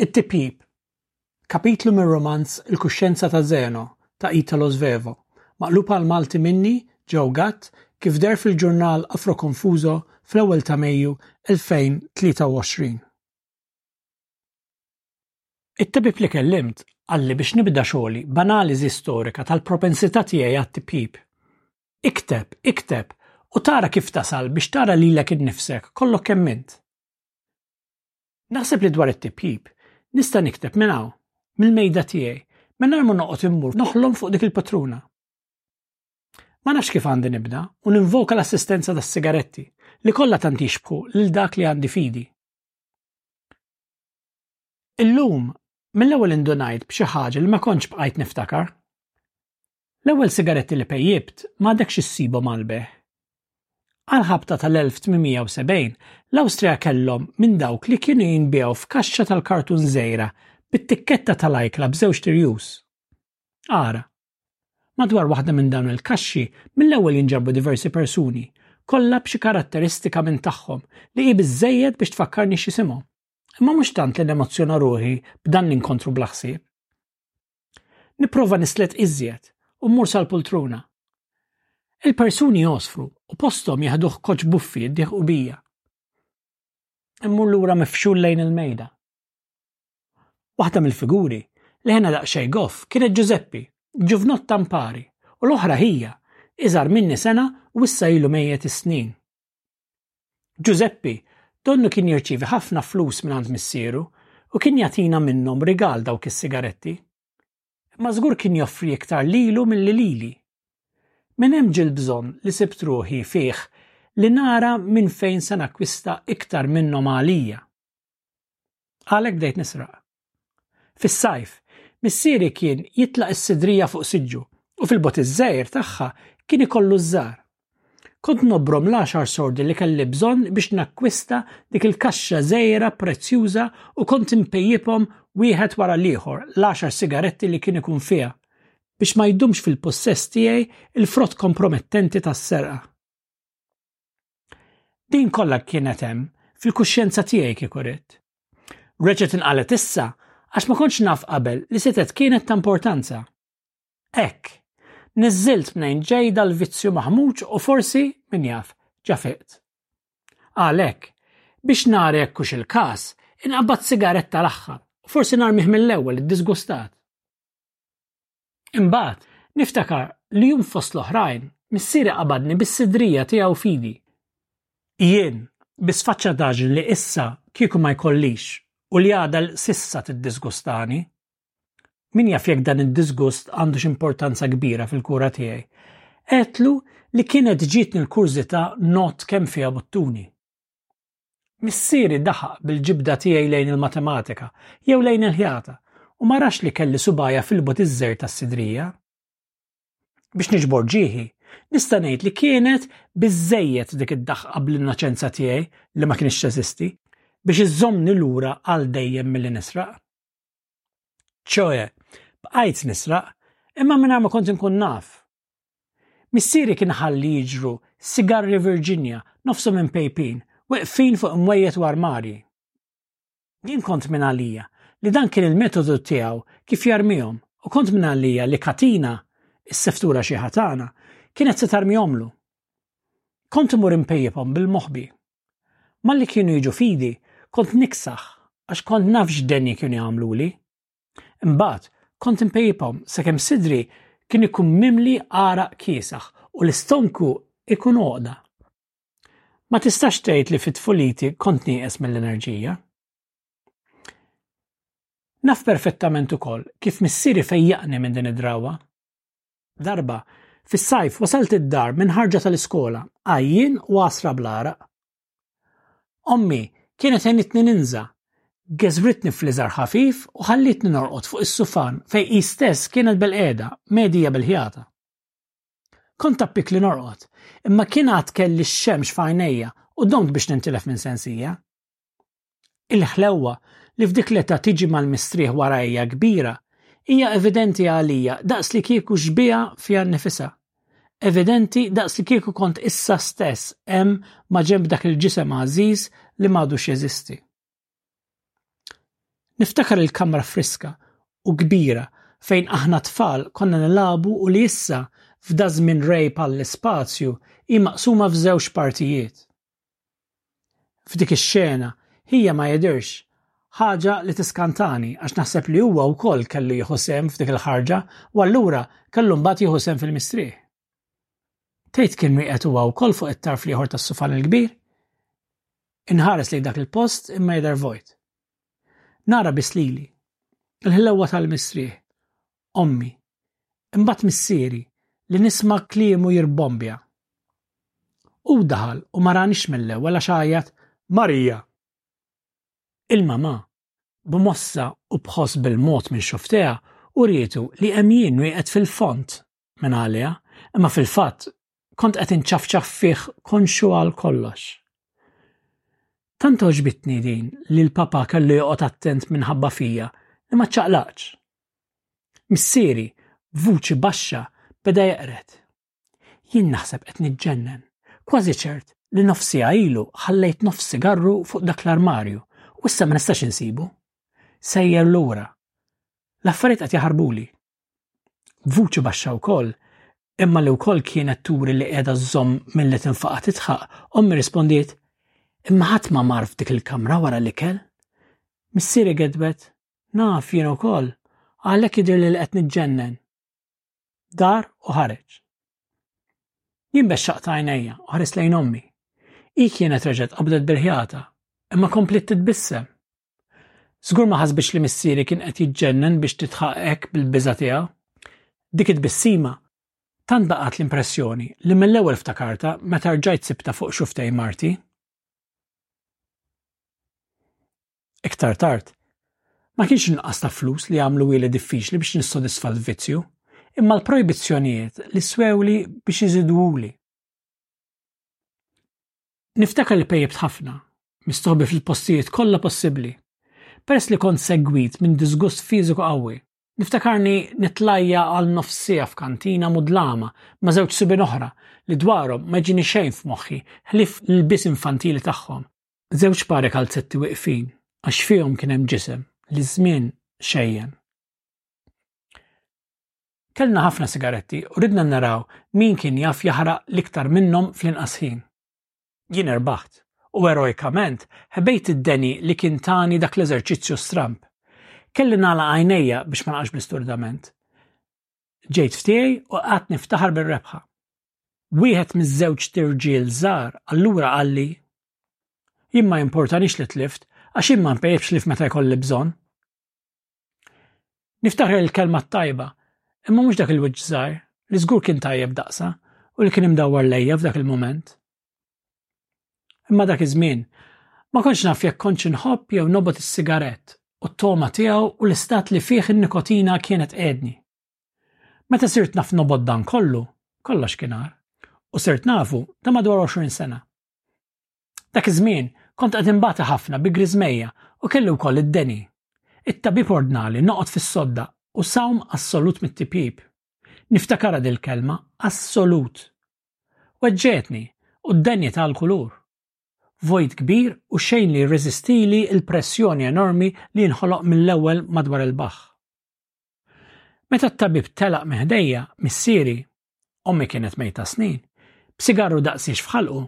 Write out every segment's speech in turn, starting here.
It-tipjip, kapitlu mir-rumanz Il-kuxjenza ta' Zeno ta' Italo Svevo, maqlub għall-Malti minni, Joe Gatt, kif deher fil-ġurnal Afroconfuso fl-ewwel ta' Mejju 2023. It-tabib li kellimt qalli biex nibda xogħli b'analiżi storika tal-propensità tiegħi għat-tipjip. Ikteb, ikteb, u tara kif tasal biex tara lilek innifsek kollok kemm int. Naħseb li dwar it-tipjip nista' nikteb minn hawn, mill-mejda tiegħi, mingħajr ma noqgħod immur noħlom fuq dik il-patruna. Ma nafx kif għandi nibda u ninvoka l-assistenza tas-sigaretti li kollha tant jixbħu lil dak li għandi fidi. Illum, mill-ewwel indunajt b'xi ħaġa li ma kontx bqajt niftakar. L-ewwel sigaretti li pejjibt m'għadekx issibhom għalbeh. Għal-ħabta tal-1870, l-Awstrija kellhom minn dawk li kienu jinbiegħu f'kaxxa tal-kartun żgħira bit-tikketta tal-ajkla b'żewġ tirjus. Ara. Madwar waħda minn dawn il-kaxxi mill-ewwel jinġarbu diversi persuni, kollha b'xi karatteristika minn tagħhom li hi biżżejjed biex tfakkarni x'isimhom. Imma mhux tant li nemozzjona ruħi b'dan l-inkontru bla ħsieb. Nipprova nislet iżjed u mmur sal-pultruna. Il-persuni josfru u postom jahduh koċ buffi jiddieħ u bija. Immur lura mifxul lejn il-mejda. Waħda mill-figuri li ħena daqxej goff kienet Ġużeppi, ġuvnott tampari, u l-oħra hija, iżar minni sena u issa ilu mejjet is-snin. Ġużeppi, donnu kien jirċievi ħafna flus minn għand missieru u kien jagħtina minnhom rigal dawk is-sigaretti. Imma żgur kien joffri iktar lilu milli lili. Minn hemm ġil bżonn li sibt ruħi fih li nara minn fejn se nakwista iktar minnhom għalija. Għalhekk bdejt nisraq. Fis-sajf, missieri kien jitlaq is-sidrija fuq siġġu u fil-bot iż-żgħir tagħha kien ikollu ż-żgħar. Kont nobrom l-għaxar sordi li kelli bżonn biex nakkwista dik il-kaxxa żgħira prezzjuża u kont impejjibhom wieħed wara l-ieħor l-għaxar sigaretti li kien ikun fiha biex ma jdumx fil-possess tiegħi il-frott kompromettenti tas-serqa. Din kollha kienet hemm fil-kuxjenza tiegħi kieku ridt. Reġgħet inqalet issa għax ma kontx naf qabel li setet kienet ta' importanza. Ekk, niżilt mnejn ġejda l-vizzju maħmuġ u forsi, min jaf, ġafiqt. Għalhekk, biex nara jekk hux il-każ, inqabad sigaretta l-aħħar, forsi narmih mill-ewwel id-disgustat. Imbagħad, niftakar li jum fost l-oħrajn, missieri qabadni bis-sidrija tiegħu fidi. Jien, bisfaċċa daġn li issa kieku ma jkollix u li għadha l-sissa tiddisgustani. Min jaf jekk dan id-disgust għandu x'importanza kbira fil-kura tiegħi. Qedlu li kienet ġietni l-kurżità not kemm fiha buttuni. Missieri daħaq bil-ġibda tiegħi lejn il-matematika, jew lejn il-ħjata, u ma rax li kelli subajja fil-but iżżer tas-sidrija. Biex niġbor ġieħi, nista' ngħid li kienet biżżejjed dik id-daħqa bl-innoċenza tiegħi li ma kienx teżisti biex iżżommni lura għal dejjem milli nisraq. ċoe, bqajt nisraq, imma minna ma kont nkun naf. Missiri kien ħalli jiġru sigarri Virginia nofsu minn pejpin, weqfin fuq mwejjet u armari. Jien kont minn għalija li dan kien il-metodu tiegħu kif jarmihom u kont minn għalija li katina, is-seftura xi ħatana, kienet se tarmihomlu. Kont imur impejjibhom bil-moħbi. Malli kienu jiġu fidi, kont niksaħ għax kont naf x'denji kienu jagħmluli. Imbagħad kont impejjibhom sakemm sidri kien ikun mimli għaraq kiesaħ u l-istonku ikun għoqda. Ma tistax tgħid li fit-tfuliti kont nieqes mill-enerġija. Naf perfettament ukoll kif missieri fejjaqni minn din id-drawa Darba, fis-sajf wasalt id-dar minn ħarġa tal-iskola, għajjin u għasra bl-għaraq. Ommi kienet għenitni ninża, geżbritni fl-iżar ħafif u ħallitni norqod fuq is-sufan fej hi stess kienet bil-qiegħda, medija bil-ħjata. Kont appik li norqod, imma kien għad kelli x-xemx f'għajnejja u domt biex nintilef minn sensija. Il-ħlewwa li f'dik l-età tiġi mal-mistrieħ wara hija kbira hija evidenti għalija daqs li kieku xbija fiha nnifisha. Evidenti daqs li kieku kont issa stess hemm ma ġemb dak il-ġisem għażiż li m'għadux jeżisti. Niftakar il-kamra friska u kbira fejn aħna tfal konna nilabu u li issa f'da żmien rej pal-ispazju hi maqsuma f'żewġ partijiet. f'dik ix-xena hija ma jidhirx ħaġa li tiskantani għax naħseb li huwa wkoll kellu jieħu sehem f'dik il-ħarġa u allura kellu mbagħad jieħu sehem fil-mistrieħ. Tgħid kien wieqed huwa wkoll fuq it-tarf l-ieħor tas-sufan il-kbir? Inħares lejn dak il-post imma jidher vojt. Nara biss lili. Il-ħlewwa tal-mistrieħ. ommi, imbagħad missieri li nisma' kliemu jirbombja. Hu daħal u ma ranix mill-ewwel għax għajjat Marija! Il-mamà, b'mossa u b'ħoss bil-mod minn xufteha, urietu li hemm jien wieqed fil-fond minn għaliha, imma fil-fatt kont qed inċafċaf fih konxju għal kollox. Tant għoġbitni din li l-papà kellu joqgħod attent minħabba fija li ma ċċaqlaqtx. Missieri, b'vuċi baxxa, beda jeqred. Jien naħseb qed niġġennen. Kważi ċert li nofs siegħa ilu ħallejt nofs sigarru fuq dak l-armarju u issa ma nistax insibu. Sejjer lura. L-affarijiet qed jaħarbuli. B'vuċi baxxa wkoll, imma li wkoll kienet turi li qiegħda żżomm milli tinfaqa' tidħaq, ommi rispondiet, Imma ħadd ma mar f'dik il-kamra wara l-ikel. Missieri gedbet Naf jien ukoll, għalhekk jidher li qed niġġennen. Dar u ħareġ. Jien bexxaqt għajnejja u ħares lejn ommi. Hi kienet reġgħet qabdet bil-ħjata, imma kompliet titbissem. Żgur ma ħasbitx li missieri kien qed jiġġennen biex titħaqek bil-biża' tiegħu. Dik it-tbissima tant baqgħet l-impressjoni li mill-ewwel ftakarta meta rġajt sibta fuq xuftej marti. Iktar tard, ma kienx inqas ta' flus li għamlu ili diffiċli biex nissodisfa l-vizzju, imma l-projbizzjonijiet li swewli biex iżiduli. Niftakar li pejjibt ħafna, mistoħbi fil-postijiet kollha possibbli. Peress li kont segwit minn diżgust fiżiku qawwi, niftakarni nitlajja għal nofsija f'kantina mudlama ma' żewġ subien oħra li dwarhom ma jġini xejn f'moħħi ħlief l-lbies infantili tagħhom Żewġ pari kalzetti wiqfin għax fihom kien hemm ġisem li żmien xejjen. Kellna ħafna sigaretti u ridna naraw min kien jaf jaħraq l-iktar minnhom fl-inqas ħin. Jien erbaħt u erojkament ħbejt id-deni li kien tani dak l-eżerċizzju stramp. Kelli nagħlaq għajnejja biex ma naqax bl-isturdament. Ġejt f'tiegħi u qgħadt niftaħar bir-rebħa. Wieħed miż-żewġ tirġiel żgħar allura qalli jien ma jimportanix li tlift għax jien ma npejjibx lif meta jkolli bżonn. Niftaħar il-kelma tajba, imma mhux dak il-wiċċ żgħar li żgur kien tajjeb daqsa u li kien imdawwar lejja f'dak il-mument. Imma dak iż-żmien ma kontx naf jekk kontx inħobb jew nobgħod is-sigarett u t-togħma tiegħu u l-istat li fih in-nikotina kienet qegħedni. Meta sirt naf nobgħod dan kollu, kollox kien għar. U sirt nafu ta' madwar 20 sena. Dak iż-żmien kont qed imbata ħafna bi griżmejja u kelli wkoll id-deni. It-tabib ordnali noqgħod fis-sodda u sawm assolut mit-tipjib. Niftakara dil-kelma assolut. Weġġgħetni, u ddenniet għall-kulur. Vojt kbir u xejn li jirreżistili l-pressjoni enormi li jinħoloq mill-ewwel madwar il-baħħ. Meta t-tabib telaq minn ħdejja, missieri, ommi kienet mejta snin, b'sigarru daqsiex f'ħalqu,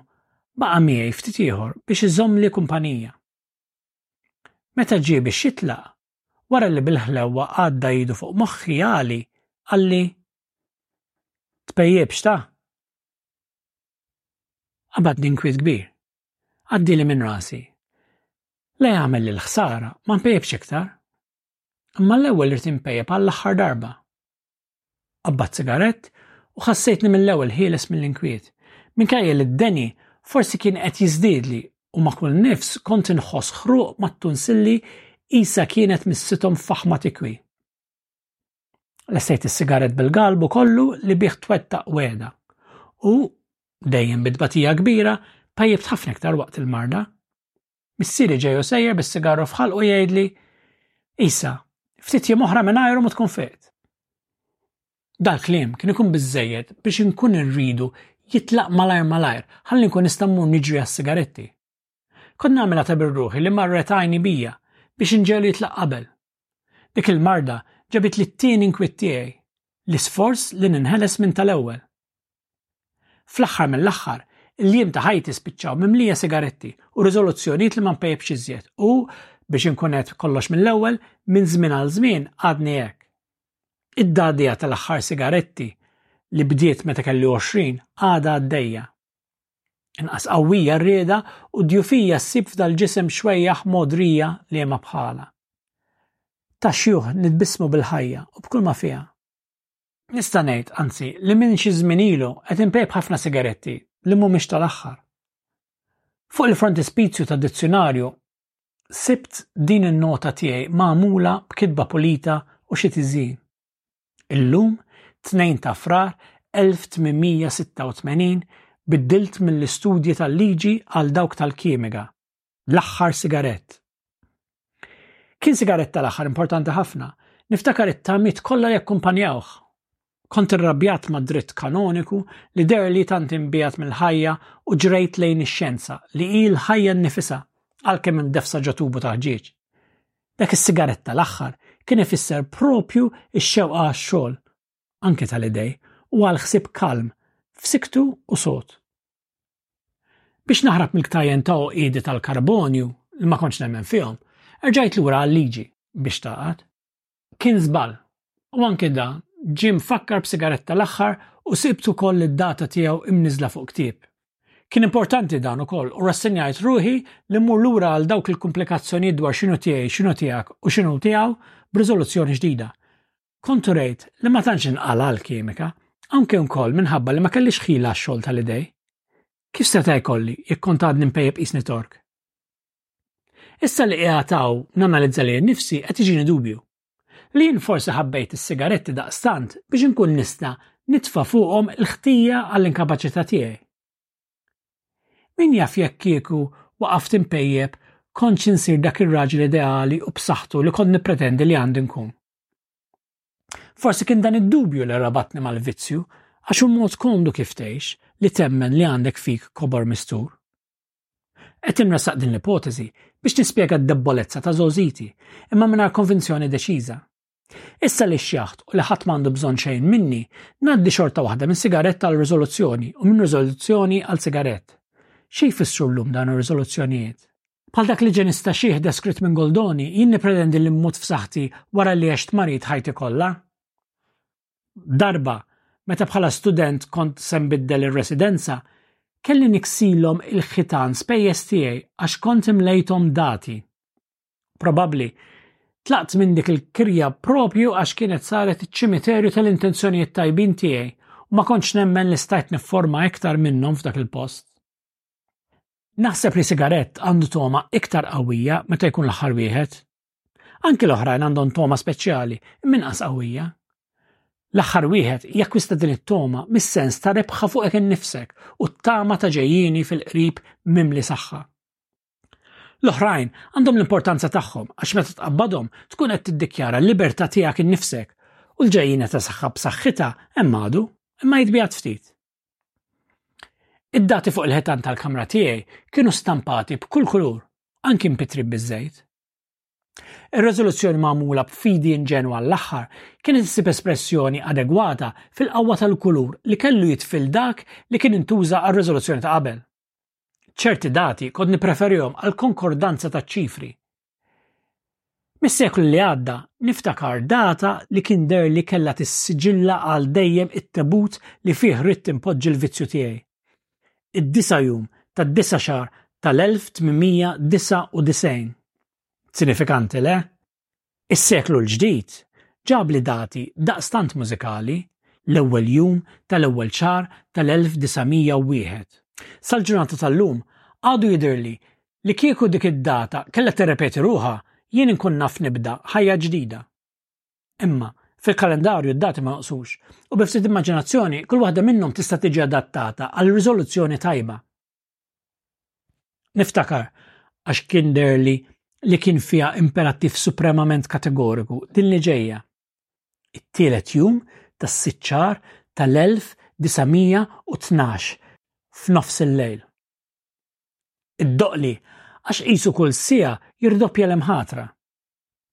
baqa' miegħi ftit ieħor biex iżommli kumpanija. Meta ġie biex jitlaq, Wara li bil-ħlewwa għadda idu fuq moħħi għali, qalli, Tpejjibx ta? Qabadni nkwiet kbir. Għaddieli minn rasi. La jagħmel lil ħsara, ma npejjibx iktar. Imma l-ewwel irid inpejjeb għall-aħħar darba. Qabbadt sigarett u ħassejtni mill-ewwel ħieles mill-inkwiet. Minkejja li d-deni forsi kien qed jiżdiedli u ma' kull nifs kont inħoss ħruq mat-tunsilli qisha kienet missithom f'faħma tikwi. Lessejt is-sigarett bil-galbu kollu li bih twettaq wegħda u dejjem bit-tbatija kbira tajjibt ħafna iktar waqt il-marda. Missieri ġej u sejjer bis-sigarru f'ħalqu jgħidli, Isa, ftit jiem oħra minn ajru ma tkun fejt. Dal-kliem kien ikun biżejjed biex inkun irridu jitlaq malajr malajr ħalli nkun nista' mmur niġri għas-sigaretti. Kont nagħmilha ta' birruħi li marret għajni bija biex inġelu jitlaq qabel. Dik il-marda ġabit li t-tieni nkwitt tiegħi, l-isforz li ninħeles minn tal-ewwel. Fl-aħħar mill-aħħar, il-jiem ta' ħajti spiċċaw mimlija sigaretti u riżoluzzjonijiet li ma npejjebx iżjed u, biex inkun qed kollox mill-ewwel, minn żmien għal żmien għadni hekk. Id-dagħdija tal-aħħar sigaretti li bdiet meta kelli 20 għadha għaddejja. Inqas qawwija rrieda u djufija ssib f'dal-ġisem xwejjaħ modrija li ma bħala. Ta' xjuħ nitbismu bil-ħajja u b'kull ma fiha. Nista' ngħid, anzi, li minn xi żmien ilu qed inpejb ħafna sigaretti li mhumiex tal-aħħar. Fuq il-frontispizju ta' dizzjunarju sibt din in-nota tiegħi magħmula b'kitba pulita u xi tiżin. Illum, 2 ta' frar 1886, biddilt mill-istudji tal-liġi għal dawk tal-kimiga. l-aħħar sigarett. Kien sigarett tal-aħħar importanti ħafna. Niftakar it-tamit kollha li akkumpanjawh. Kont irrabjat ma' dritt kanoniku li der li tant imbijat mill-ħajja u ġrejt lejn ix-xjenza li hi l-ħajja nnifisha għalkemm imdefsa ġo tubu ta' ħġieġ. Dak is-sigarett tal-aħħar kien ifisser propju x-xewqa għax-xogħol anke tal-idej, u għal ħsieb kalm, f'siktu u sod. Biex naħrab mill-ktajjen ta' oqidi tal-karbonju li ma kontx nemmen fihom, erġajt lura għal-liġi biex taqat. Kien żball, u anke da ġie mfakkar b'sigaretta l-aħħar u sibt ukoll id-data tiegħu imniżla fuq ktieb. Kien importanti dan ukoll u rassenjajt ruħi li mmur lura għal dawk il-komplikazzjonijiet dwar x'inhu tiegħi, x'inhu tiegħek u x'inhu tiegħu b'riżoluzzjoni ġdida. Kont rejt li ma tantx inqala l-kimika, anke wkoll minħabba li ma kellix ħila x-xogħol tal-idej. Kif seta' jkolli jekk kont għadni mpejjeb qisni tork? Issa li qiegħed hawn nanalizza lil nifsi qed iġini dubju. Li jien forsi ħabbejt is-sigaretti daqstant biex inkun nista' nitfa' fuqhom il-ħtija għall-inkapaċità tiegħi. Min jaf jekk kieku waqaft impejjeb kontx insir dak ir-raġel ideali u b'saħħtu li kont nippretendi li għandi nkun. Forsi kien dan id-dubju li rabatni mal-vizzju għax hu mod komdu kif tgħix li temmen li għandek fik kobor mistur. Qed inressaq din l-ipoteżi biex nispjega d-debbolezza ta' żgħożiti imma mingħajr konvinzjoni deċiża. Issa li xjaħt u li ħadd m'għandu bżonn xejn minni, ngħaddi xorta waħda minn sigarett għal riżoluzzjoni u minn riżoluzzjoni għal sigarett. Xi jfissru llum dan ir-riżoluzzjonijiet? Bħal dak li ġenista xieħ deskritt minn Goldoni, jien nipretendi li mmut f'saħħti wara li għext marid ħajti kollha. Darba, meta bħala student kont se nbiddel ir-residenza, kelli niksilhom il-ħitan spejjeż tiegħi għax kont imlejthom dati. Probabbli, tlaqt minn dik il-kirja propju għax kienet saret iċ-ċimiterju tal-intenzjonijiet tajbin tiegħi u ma kontx nemmen li stajt nifforma iktar minnhom f'dak il-post. Naħseb li sigarett għandu toma iktar qawwija meta jkun l-aħħar wieħed. Anki l-oħrajn għandhom toma speċjali, minqas qawwija. L-aħħar wieħed jakkwista din it-toma mis-sens ta' rebħa fuqek innifsek u t-tama ta' ġejjini fil-qrib mimli saħħa. L-oħrajn għandhom l-importanza tagħhom għax meta tqabbadhom tkun qed tiddikjara l-libertà tiegħek innifsek u l-ġejjina ta' saħħa b'saħħitha hemm għadu imma jitbiegħed ftit. Id-dati fuq il-ħitan tal-kamra tiegħi kienu stampati b'kull kulur, anki mpitri biż-żejt. Ir-reżoluzzjoni magħmula b'fidi inġenwa l-aħħar kienet issib espressjoni adegwata fil-qawwa tal-kulur li kellu jitfil dak li kien intuża għar-reżoluzzjoni ta' qabel. Ċerti dati kont nippreferihom għall-konkordanza taċ-ċifri, Mis-seklu li għadda niftakar data li kien der li kellha tissiġilla għal dejjem it-tebut li fih ridt inpoġġi l-vizzju tiegħi. Id-disa' jum tad-disa' xahar tal-1899. Sinifikanti, le? Is-seklu l-ġdid ġabli dati daqstant mużikali, l-ewwel jum tal-ewwel xahar tal-1901. Sal-ġurnata tal-lum għadu jidhirli Li kieku dik id-data kellha tirrepeti ruħha, jien inkun naf nibda ħajja ġdida. Imma, fil-kalendarju d-dati ma jonqsux, u bi ftit immaġinazzjoni kull waħda minnhom tista' tiġi adattata għal riżoluzzjoni tajba. Niftakar, għax kien derli li kien fiha imperattiv supremament kategoriku din li ġejja. It-tielet jum tas-sitt xahar tal-1912 f'nofs il-lejl. Id-doqli, għax qisu kull siegħa jirdoppja l-imħatra.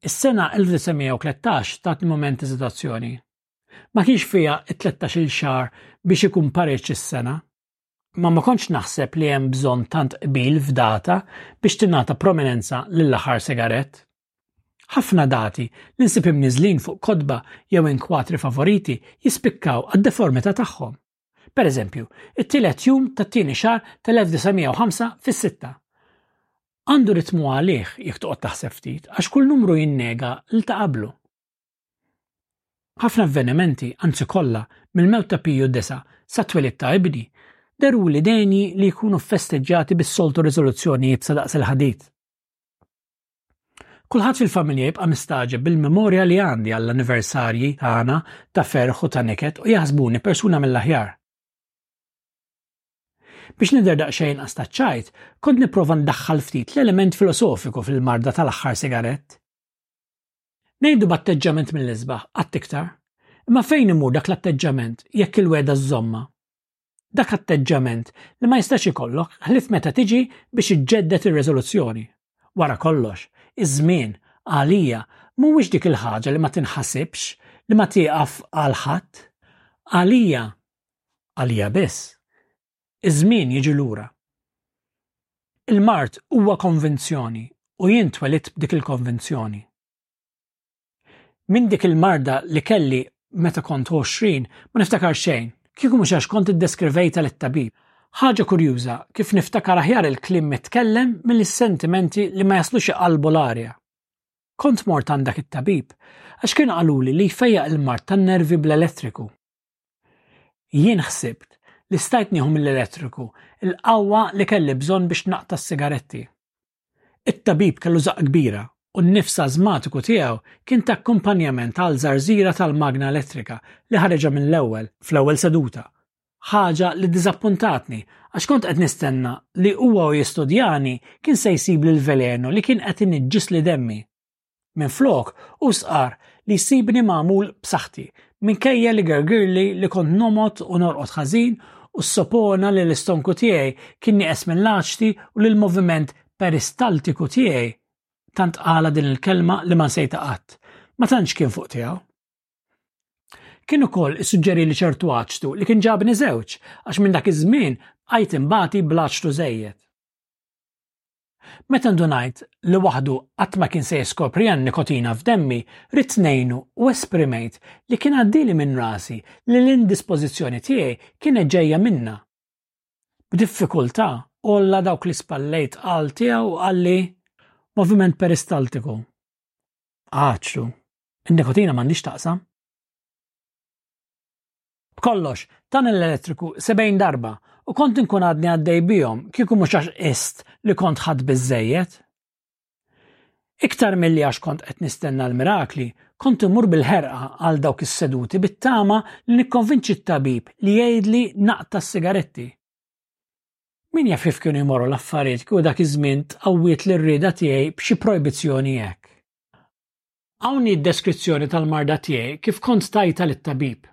Is-sena 1913 tatni mument eżitazzjoni. Ma kienx fiha it-13-il xahar biex ikun pareġġ is-sena. Ma ma kontx naħseb li hemm bżonn tant qbil f'data biex tingħata prominenza lill-aħħar sigarett. Ħafna dati li nsib imniżlin fuq kotba jew inkwatri favoriti jispikkaw għad-deformità tagħhom. Per eżempju, it-tielet jum tat-tieni xahar tal-1905 fis-sitta. Għandu ritmu għalih jekk toqgħod taħseb ftit għax kull numru jinnega l ta' qablu. Ħafna avvenimenti, anzi kollha, mill-mewt ta' Piju disa sa twelid ta' ibni, deru li deni li jkunu festeġġati bis-soltu riżoluzzjonijiet sa daqs il-ħadid. Kulħadd fil-familja jibqa' mistagħġeb bil-memorja li għandi għall-anniversarji tagħna ta' ferħ u ta' niket u jaħsbuni persuna mill-aħjar. Biex nidher daqsxejn astaċċajt, kont nipprova ndaħħal ftit l-element filosofiku fil-marda tal-aħħar sigarett. Ngħidu b'atteġġament mill-isbaħ qatt iktar. Imma fejn imur dak l-atteġġament jekk il-weda żżomma? Dak atteġġament li ma jistax ikollok ħlif meta tiġi biex iġġedded ir-riżoluzzjoni. Wara kollox, iż-żmien, għalija, mhuwiex dik il-ħaġa li ma tinħasibx, li ma tieqaf għal ħadd. Għalija, għalija biss, iż-żmien jiġi lura. Il-mard huwa konvinzjoni u jien twelidt b'dik il-konvinzjoni. Minn dik il-marda li kelli meta kont 20 ma niftakar xejn, kieku mhux għax kont iddeskrivejta lit-tabib. Ħaġa kurjuża kif niftakar aħjar il-kliem mitkellem milli s-sentimenti li ma jaslux iqallbu l-arja. Kont mort għand dak it-tabib għax kien qaluli li jfejjaq il-mard tan-nervi bl-elettriku. Jien ħsibt li stajt nieħu mill-elettriku l-qawwa li kelli bżonn biex naqta' s-sigaretti. It-tabib kellu żaqqa kbira u n-nifs ażmatiku tiegħu kien ta' akkumpanjament għal żarżira tal-magna elettrika li ħareġha mill-ewwel fl-ewwel seduta, ħaġa li ddiżappuntatni għax kont qed nistenna li huwa u jistudjani kien se jsibli l-velenu li kien qed iniġġisli demmi. Minflok, hu stqarr li jsibni magħmul b'saħħti, minkejja li gergirli li kont nomgħod u norqod ħażin u ssopona li l-istonku tiegħi kien nieqes mill-għaġti u li l-moviment peristaltiku tiegħi, tant qala din il-kelma li ma nsejtha qatt, ma tantx kien fuq tiegħu. Kien ukoll issuġġeri li ċertu għaġtu li kien ġabni żewġ għax minn dak iż-żmien bqajt imbati bl-għaġtu żejjed. Meta ndunajt li waħdu qatt ma kien se jiskopriha n-nikotina f'demmi, ridt ngħinu u esprimejt li kien għaddieli minn rasi li l-indispożizzjoni tiegħi kienet ġejja minnha. B'diffikultà għolla dawk li spallejt għal tiegħu u qalli, Moviment peristaltiku. Għaġlu. In-nikotina m'għandhiex taqsam. B'kollox, ta' mill-elettriku 70 darba u kont inkun għadni għaddej bihom kieku mhux għax qist li kont ħadd biżżejjed. Iktar milli għax kont qed nistenna l-mirakli, kont imur bil-ħerqa għal dawk is-seduti bit-tama li nikkonvinċi t-tabib li jgħidli naqta' s-sigaretti. Min jaf kif kienu jmorru l-affarijiet kieku dak iż-żmien tqawwiet l-irrieda tiegħi b'xi projbizzjoni hekk. Hawn hi d-deskrizzjoni tal-marda tiegħi kif kont tajtha lit-tabib.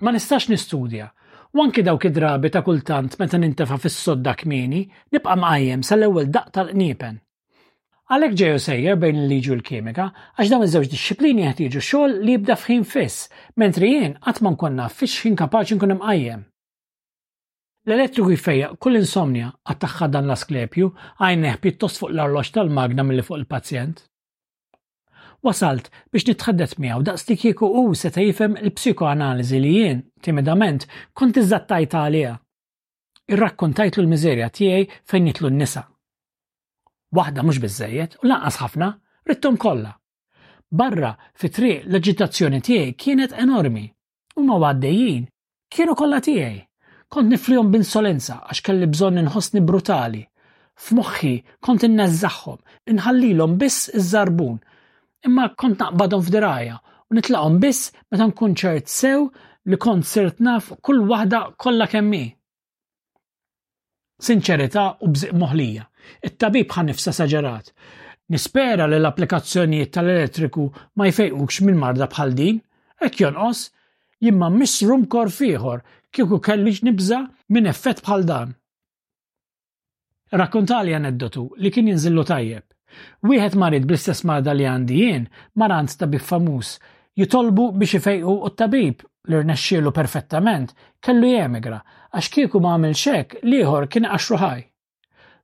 Ma nistax nistudja, u anki dawk id-drabi ta' kultant meta nintefa' fis-sodda kmieni, nibqa' mqajjem sal-ewwel daqq tal-qniepen. Għalhekk ġej u sejjer bejn il-liġi u l-kimika, għax dawn iż-żewġ dixxiplini jeħtieġu xogħol li jibda f'ħin fiss, mentri jien qatt ma nkun naf fiex ħin kapaċi nkun imqajjem. L-elettriku jfejjaq kull insomnia, attaħħa dan l-Asklepju, għajnejh pjuttost fuq l-arloġġ tal-magna milli fuq il-pazjent. Wasalt biex nitħaddet miegħu daqs li kieku hu seta' jifhem il-psikoanaliżi li jien, timidament, kont iżattajta għaliha. Irrakkontajtlu l-miżerja tiegħi fejn jitlu n-nisa. Waħda mhux biżżejjed u lanqas ħafna, rittom kollha. Barra, fi triq, l-aġitazzjoni tiegħi kienet enormi. Huma għaddejjin kienu kollha tiegħi. Kont nifrihom b'insolenza għax kelli bżonn inħossni brutali. F'moħħi kont inneżżagħhom, inħallilhom biss iż-żarbun. Imma kont naqbadhom f'dirgħajja u nitlaqhom biss meta nkun ċert sew li kont sirt naf kull waħda kollha kemm hi. sinċerità u bżiq moħlija. It-tabib ħa nifsa saġerat. Nispera li l-applikazzjonijiet tal-elettriku ma jfejqux minn marda bħal din, hekk jonqos jimma misrum kor fieħor kieku kellix nibża minn effett bħal dan. Rakkontali aneddotu li kien jinżillu tajjeb. Wieħed marid bl-istess marda li għandi jien mar għand tabib famuż jitolbu biex ifejqu u t-tabib, li rnexxielu perfettament, kellu jemigra għax kieku ma għamilx hekk l-ieħor kien iqaxxru ħaj.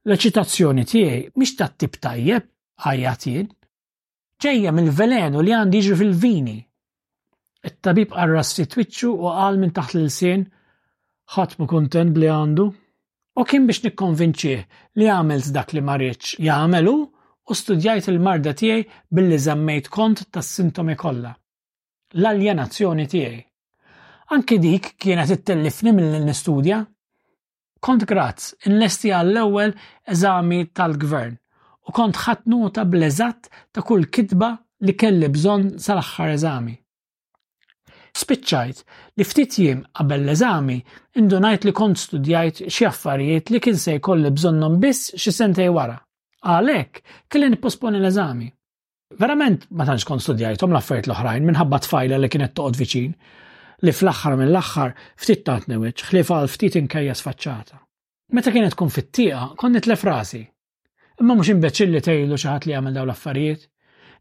L-eċitazzjoni tiegħi mhix tat-tip tajjeb, għajjat jien. Ġejja mill-velenu li għandi jiġri fil-vini. It-tabib qarras si twiċċu u qal minn taħt l-ilsien ħadd mu kuntent bli għandu. U kien biex nikkonvinċih li għamilt dak li ma rridx jagħmel hu u studjajt il-marda tiegħi billi żammejt kont tas-sintomi kollha. L-aljenazzjoni tiegħi. Anki dik kienet ittellifni mill nistudja. Kont graz inlesti għall-ewwel eżami tal-Gvern u kont ħadt nota bl-eżatt ta' kull kitba li kelli bżonn sal-aħħar eżami. Spiċċajt li ftit jiem qabel l-eżami indunajt li kont studjajt xi affarijiet li kien se jkolli bżonnhom biss xi sentejn wara. Għalhekk, kelli nipposponi l-eżami. Verament ma tantx kont studjajthom l-affarijiet l-oħrajn minħabba tfajla li kienet toqgħod viċin li fl-aħħar mill-aħħar ftit tant newiċ ħlief għal ftit inkejjes faċċata. Meta kienet tkun fit-tieqa kont nitlef rasi. Imma mhux imbeċilli tgħidu xi ħadd li jagħmel dawn l-affarijiet.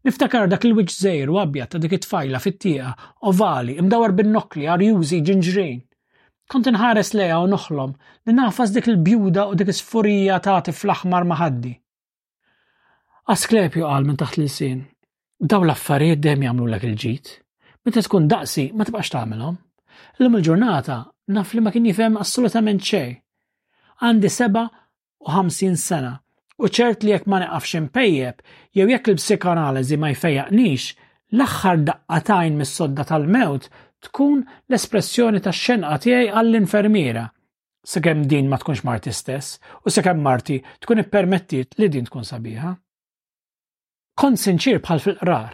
Niftakar dak il-wiċċ żejr u abjad ta' dik it-tfajla fit-tieqa, ovali, imdawar bin-nokli, arjużi, ġinġrin. Kont inħares lejha u noħlom li nafas dik il-bjuda u dik is-furija tagħti fl-aħmar maħaddi. Asklepju qal minn taħt l-ilsien, daw l-affarijiet dejjem jagħmlulek il-ġid. Meta tkun daqsi ma tibqax tagħmilhom. Illum il-ġurnata naf li ma kien jifhem assolutament xejn. Għandi 57 sena u ċert li jekk ma neqafx impejjeb jew jekk il-psikanaliżi ma jfejjaqnix, l-aħħar daqqa tajn mis-sodda tal-mewt tkun l-espressjoni tax-xenqa tiegħi għall-infermiera sakemm din ma tkunx marti stess u sakemm marti tkun ippermettiet li din tkun sabiħa. Kont sinċir bħal fil-qrar.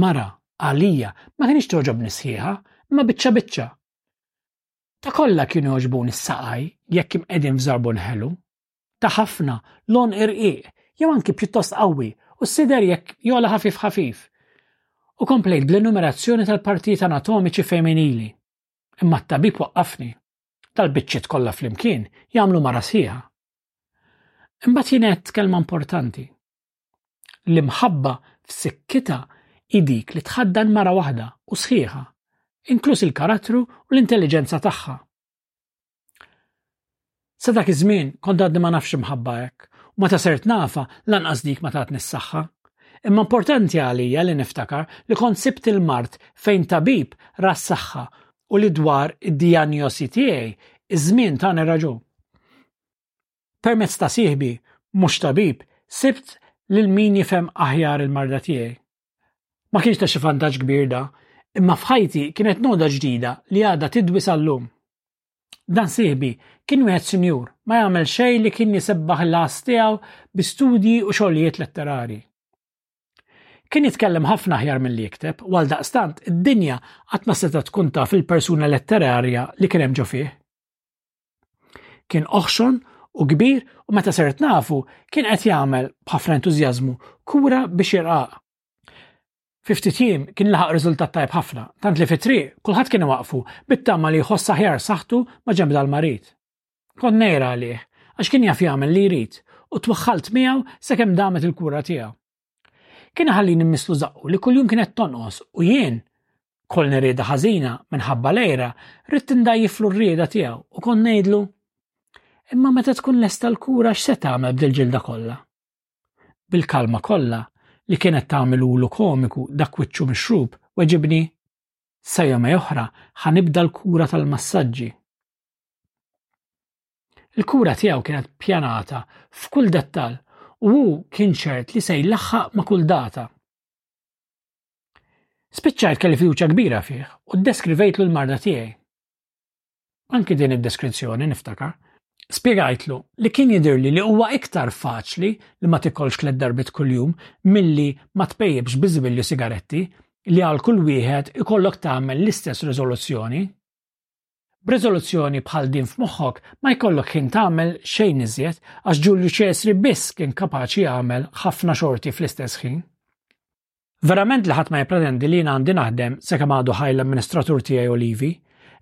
Mara, għalija, ma kienx toġobni sħiħa, imma biċċa biċċa. Ta' kollha kienu joġbuni s-saqaj jekk imqegħdin f'żarbun ħelu. Ta' ħafna, lon irqiq, jew anki pjuttost qawwi u s-sider jekk jola ħafif ħafif. U komplejt bl-enumerazzjoni tal-partijiet anatomiċi femminili. Imma t-tabib waqqafni. Tal-biċċiet kollha flimkien jagħmlu mara sħiħa. Imbagħad jingħed kelma importanti. L-imħabba f'sikkita hi dik li tħaddan mara waħda u sħiħa, inkluż il-karattru u l-intelliġenza tagħha. Sa dak iż-żmien kont għadni ma nafx imħabba hekk, u meta sirt nafa lanqas dik ma tatni s-saħħa. Imma importanti għalija li niftakar li kont sibt il-mard fejn tabib ra s-saħħa u li dwar id-dijanjosi tiegħi iż-żmien tani raġun. Permezz ta' sieħbi, mhux tabib, sibt lil min jifhem aħjar il-marda tiegħi. Ma kienx ta' xi vantaġġ kbir da, imma f'ħajti kienet noda ġdida li għadha tidwi sal-lum. Dan sieħbi kien wieħed sinjur, ma jagħmel xejn li kien jisebbaħ il-ħass tiegħu bi studji u xogħlijiet letterari. Kien jitkellem ħafna aħjar milli jikteb, u għal daqstant id-dinja qatt ma seta' tkun taf il-persuna letterarja li kien hemm ġo fih. Kien oħxon u kbir u meta sert nafu kien qed jagħmel b'ħafna entużjażmu kura biex jirqaq. Fiftit jiem kien laħaq riżultat tajb ħafna, tant li fit-triq kulħadd kien waqfu bit-tama li jħoss aħjar saħħtu ma' ġenb dal-marid. Kont ngħira għalih għax kien jaf jagħmel li jrid u twaħħalt miegħu sakemm damet il-kura tiegħu. Kien ħallini mmisslu zaqqu li kuljum kienet tonqos u jien kol nirida ħażina minħabba lejra rrid indajjiflu r-rieda tiegħu u kont ngħidlu Imma meta tkun lesta l-kura x'se tagħmel bdil-ġilda kollha? Bil-kalma kollha li kienet tagħmel ulu komiku dak wiċċu mixrub weġibni sa jomej oħra ħanibda l-kura tal-massaġġi. Il-kura tiegħu kienet pjanata f'kull dettal u hu kien ċert li se jlaħħaq ma' kull data. Spiċċajt kelli fiduċja kbira fih u ddeskrivejtlu l-marda tiegħi. Anki din id-deskrizzjoni niftakar, spiegajtlu li kien jidirli li huwa iktar faċli li ma tikolx tliet darbit kuljum milli ma tpejjibx biżbilju sigaretti li għal kull wieħed ikollok tagħmel l-istess riżoluzzjoni B'riżoluzzjoni bħal din f'moħħok ma jkollok ħin tagħmel xejn iżjed għax Ġulju Ċesri biss kien kapaċi jagħmel ħafna xorti fl-istess ħin. Verament li ħadd ma jippretendi li jien għandi naħdem sakemm għadu ħaj l-amministratur tiegħi Olivi,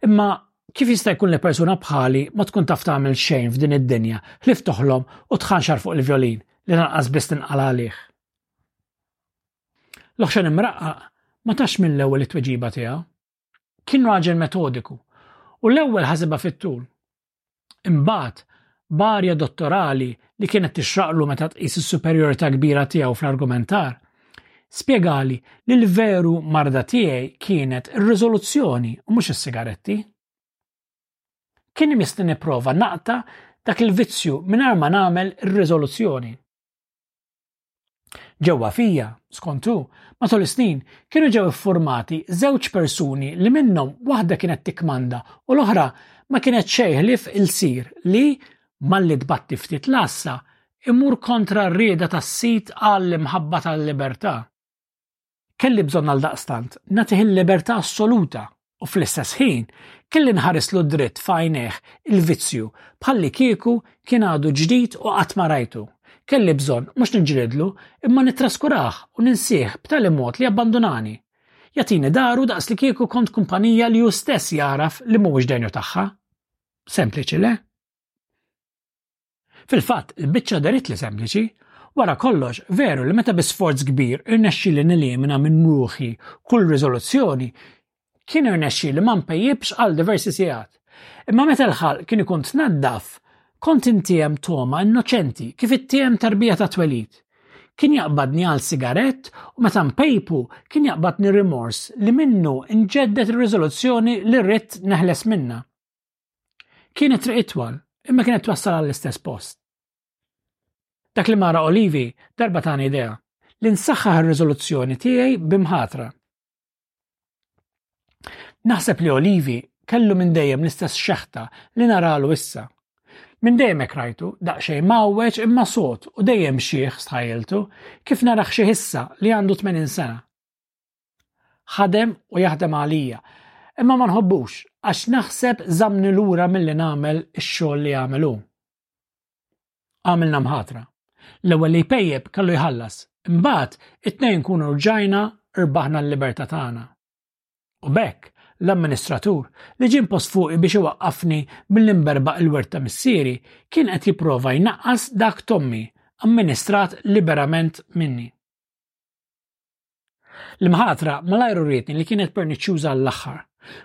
imma kif jista' jkun li persuna bħali ma tkun taf tagħmel xejn f'din id-dinja ħlif toħlom u tħanxar fuq il-vjolin li lanqas biss tinqal għalih. L-oħxan imraqqa ma tax mill-ewwel it-tweġiba tiegħu. Kien raġel metodiku u l-ewwel ħasibha fit-tul. Imbagħad, barja dottorali li kienet tixraqlu meta tqis is-superjorità kbira tiegħu fl-argumentar, spjegali li l-veru marda tiegħi kienet ir-riżoluzzjoni u mhux is-sigaretti. Kien imisti nipprova naqta dak il-vizzju mingħajr ma nagħmel ir-riżoluzzjoni. Ġewwa fija, skontu, matul is-snin kienu ġew iffurmati żewġ persuni li minnhom waħda kienet tikmanda u l-oħra ma kienet xejn ħlief il-sir li malli tbatti ftit lassa imur kontra r-rieda tas-sid għall-imħabba tal-libertà. Kelli bżonn għal daqstant nagħtih il-libertà assoluta u fl-istess ħin kelli nħares lu dritt fajneħ il-vizzju bħalli kieku kien għadu ġdid u qatt ma rajtu. Kelli bżonn mhux ninġilidlu imma nittraskuraħ u ninsih b'tali mod li abbandunani. Jatini daru daqs li kieku kont kumpanija li hu stess jaraf li mhuwiex denju tagħha. Sempliċi le? Fil-fatt, il-biċċa darit li sempliċi, wara kollox, veru li meta bi sforz kbir irnexxi li nilimina minn ruħi kull riżoluzzjoni, kien irnexxi li ma npejjibx għal diversi sigħat. Imma meta l-ħalq kien ikun tnaddaf, kont intiem toma innoċenti kif it-tiem tarbija ta' twelid. Kien jaqbadni għal sigarett u meta mpejpu kien jaqbadni rimors li minnu nġeddet ir-riżoluzzjoni li rrid neħles minna. Kienet triq itwal, imma kienet twassal għall-istess post. Dak li mara Olivi darba tani idea li nsaħħaħ ir-riżoluzzjoni tiegħi bimħatra. Naħseb li Olivi kellu minn dejjem l-istess xeħta li naralu issa. Minn dejjem hekk rajtu, daqsxejn mawweġ imma sod u dejjem xieħ stħajjeltu kif narax xi issa li għandu 80 sena. Ħadem u jaħdem għalija. Imma ma nħobbux għax naħseb żamni lura milli nagħmel ix-xogħol li għamel hu. Għamilna mħatra. L-ewwel li jpejjeb kellu jħallas, imbagħad it-tnejn kunu rġajna rbaħna l-libertà tagħna. U bekk, l-amministratur li ġie post fuqi biex iwaqqafni mill-imberba il-wert ta' missieri kien qed jipprova jnaqqas dak tommi amministrat liberament minni. L-imħatra malajr urietni li kienet perniċċuża għall-aħħar.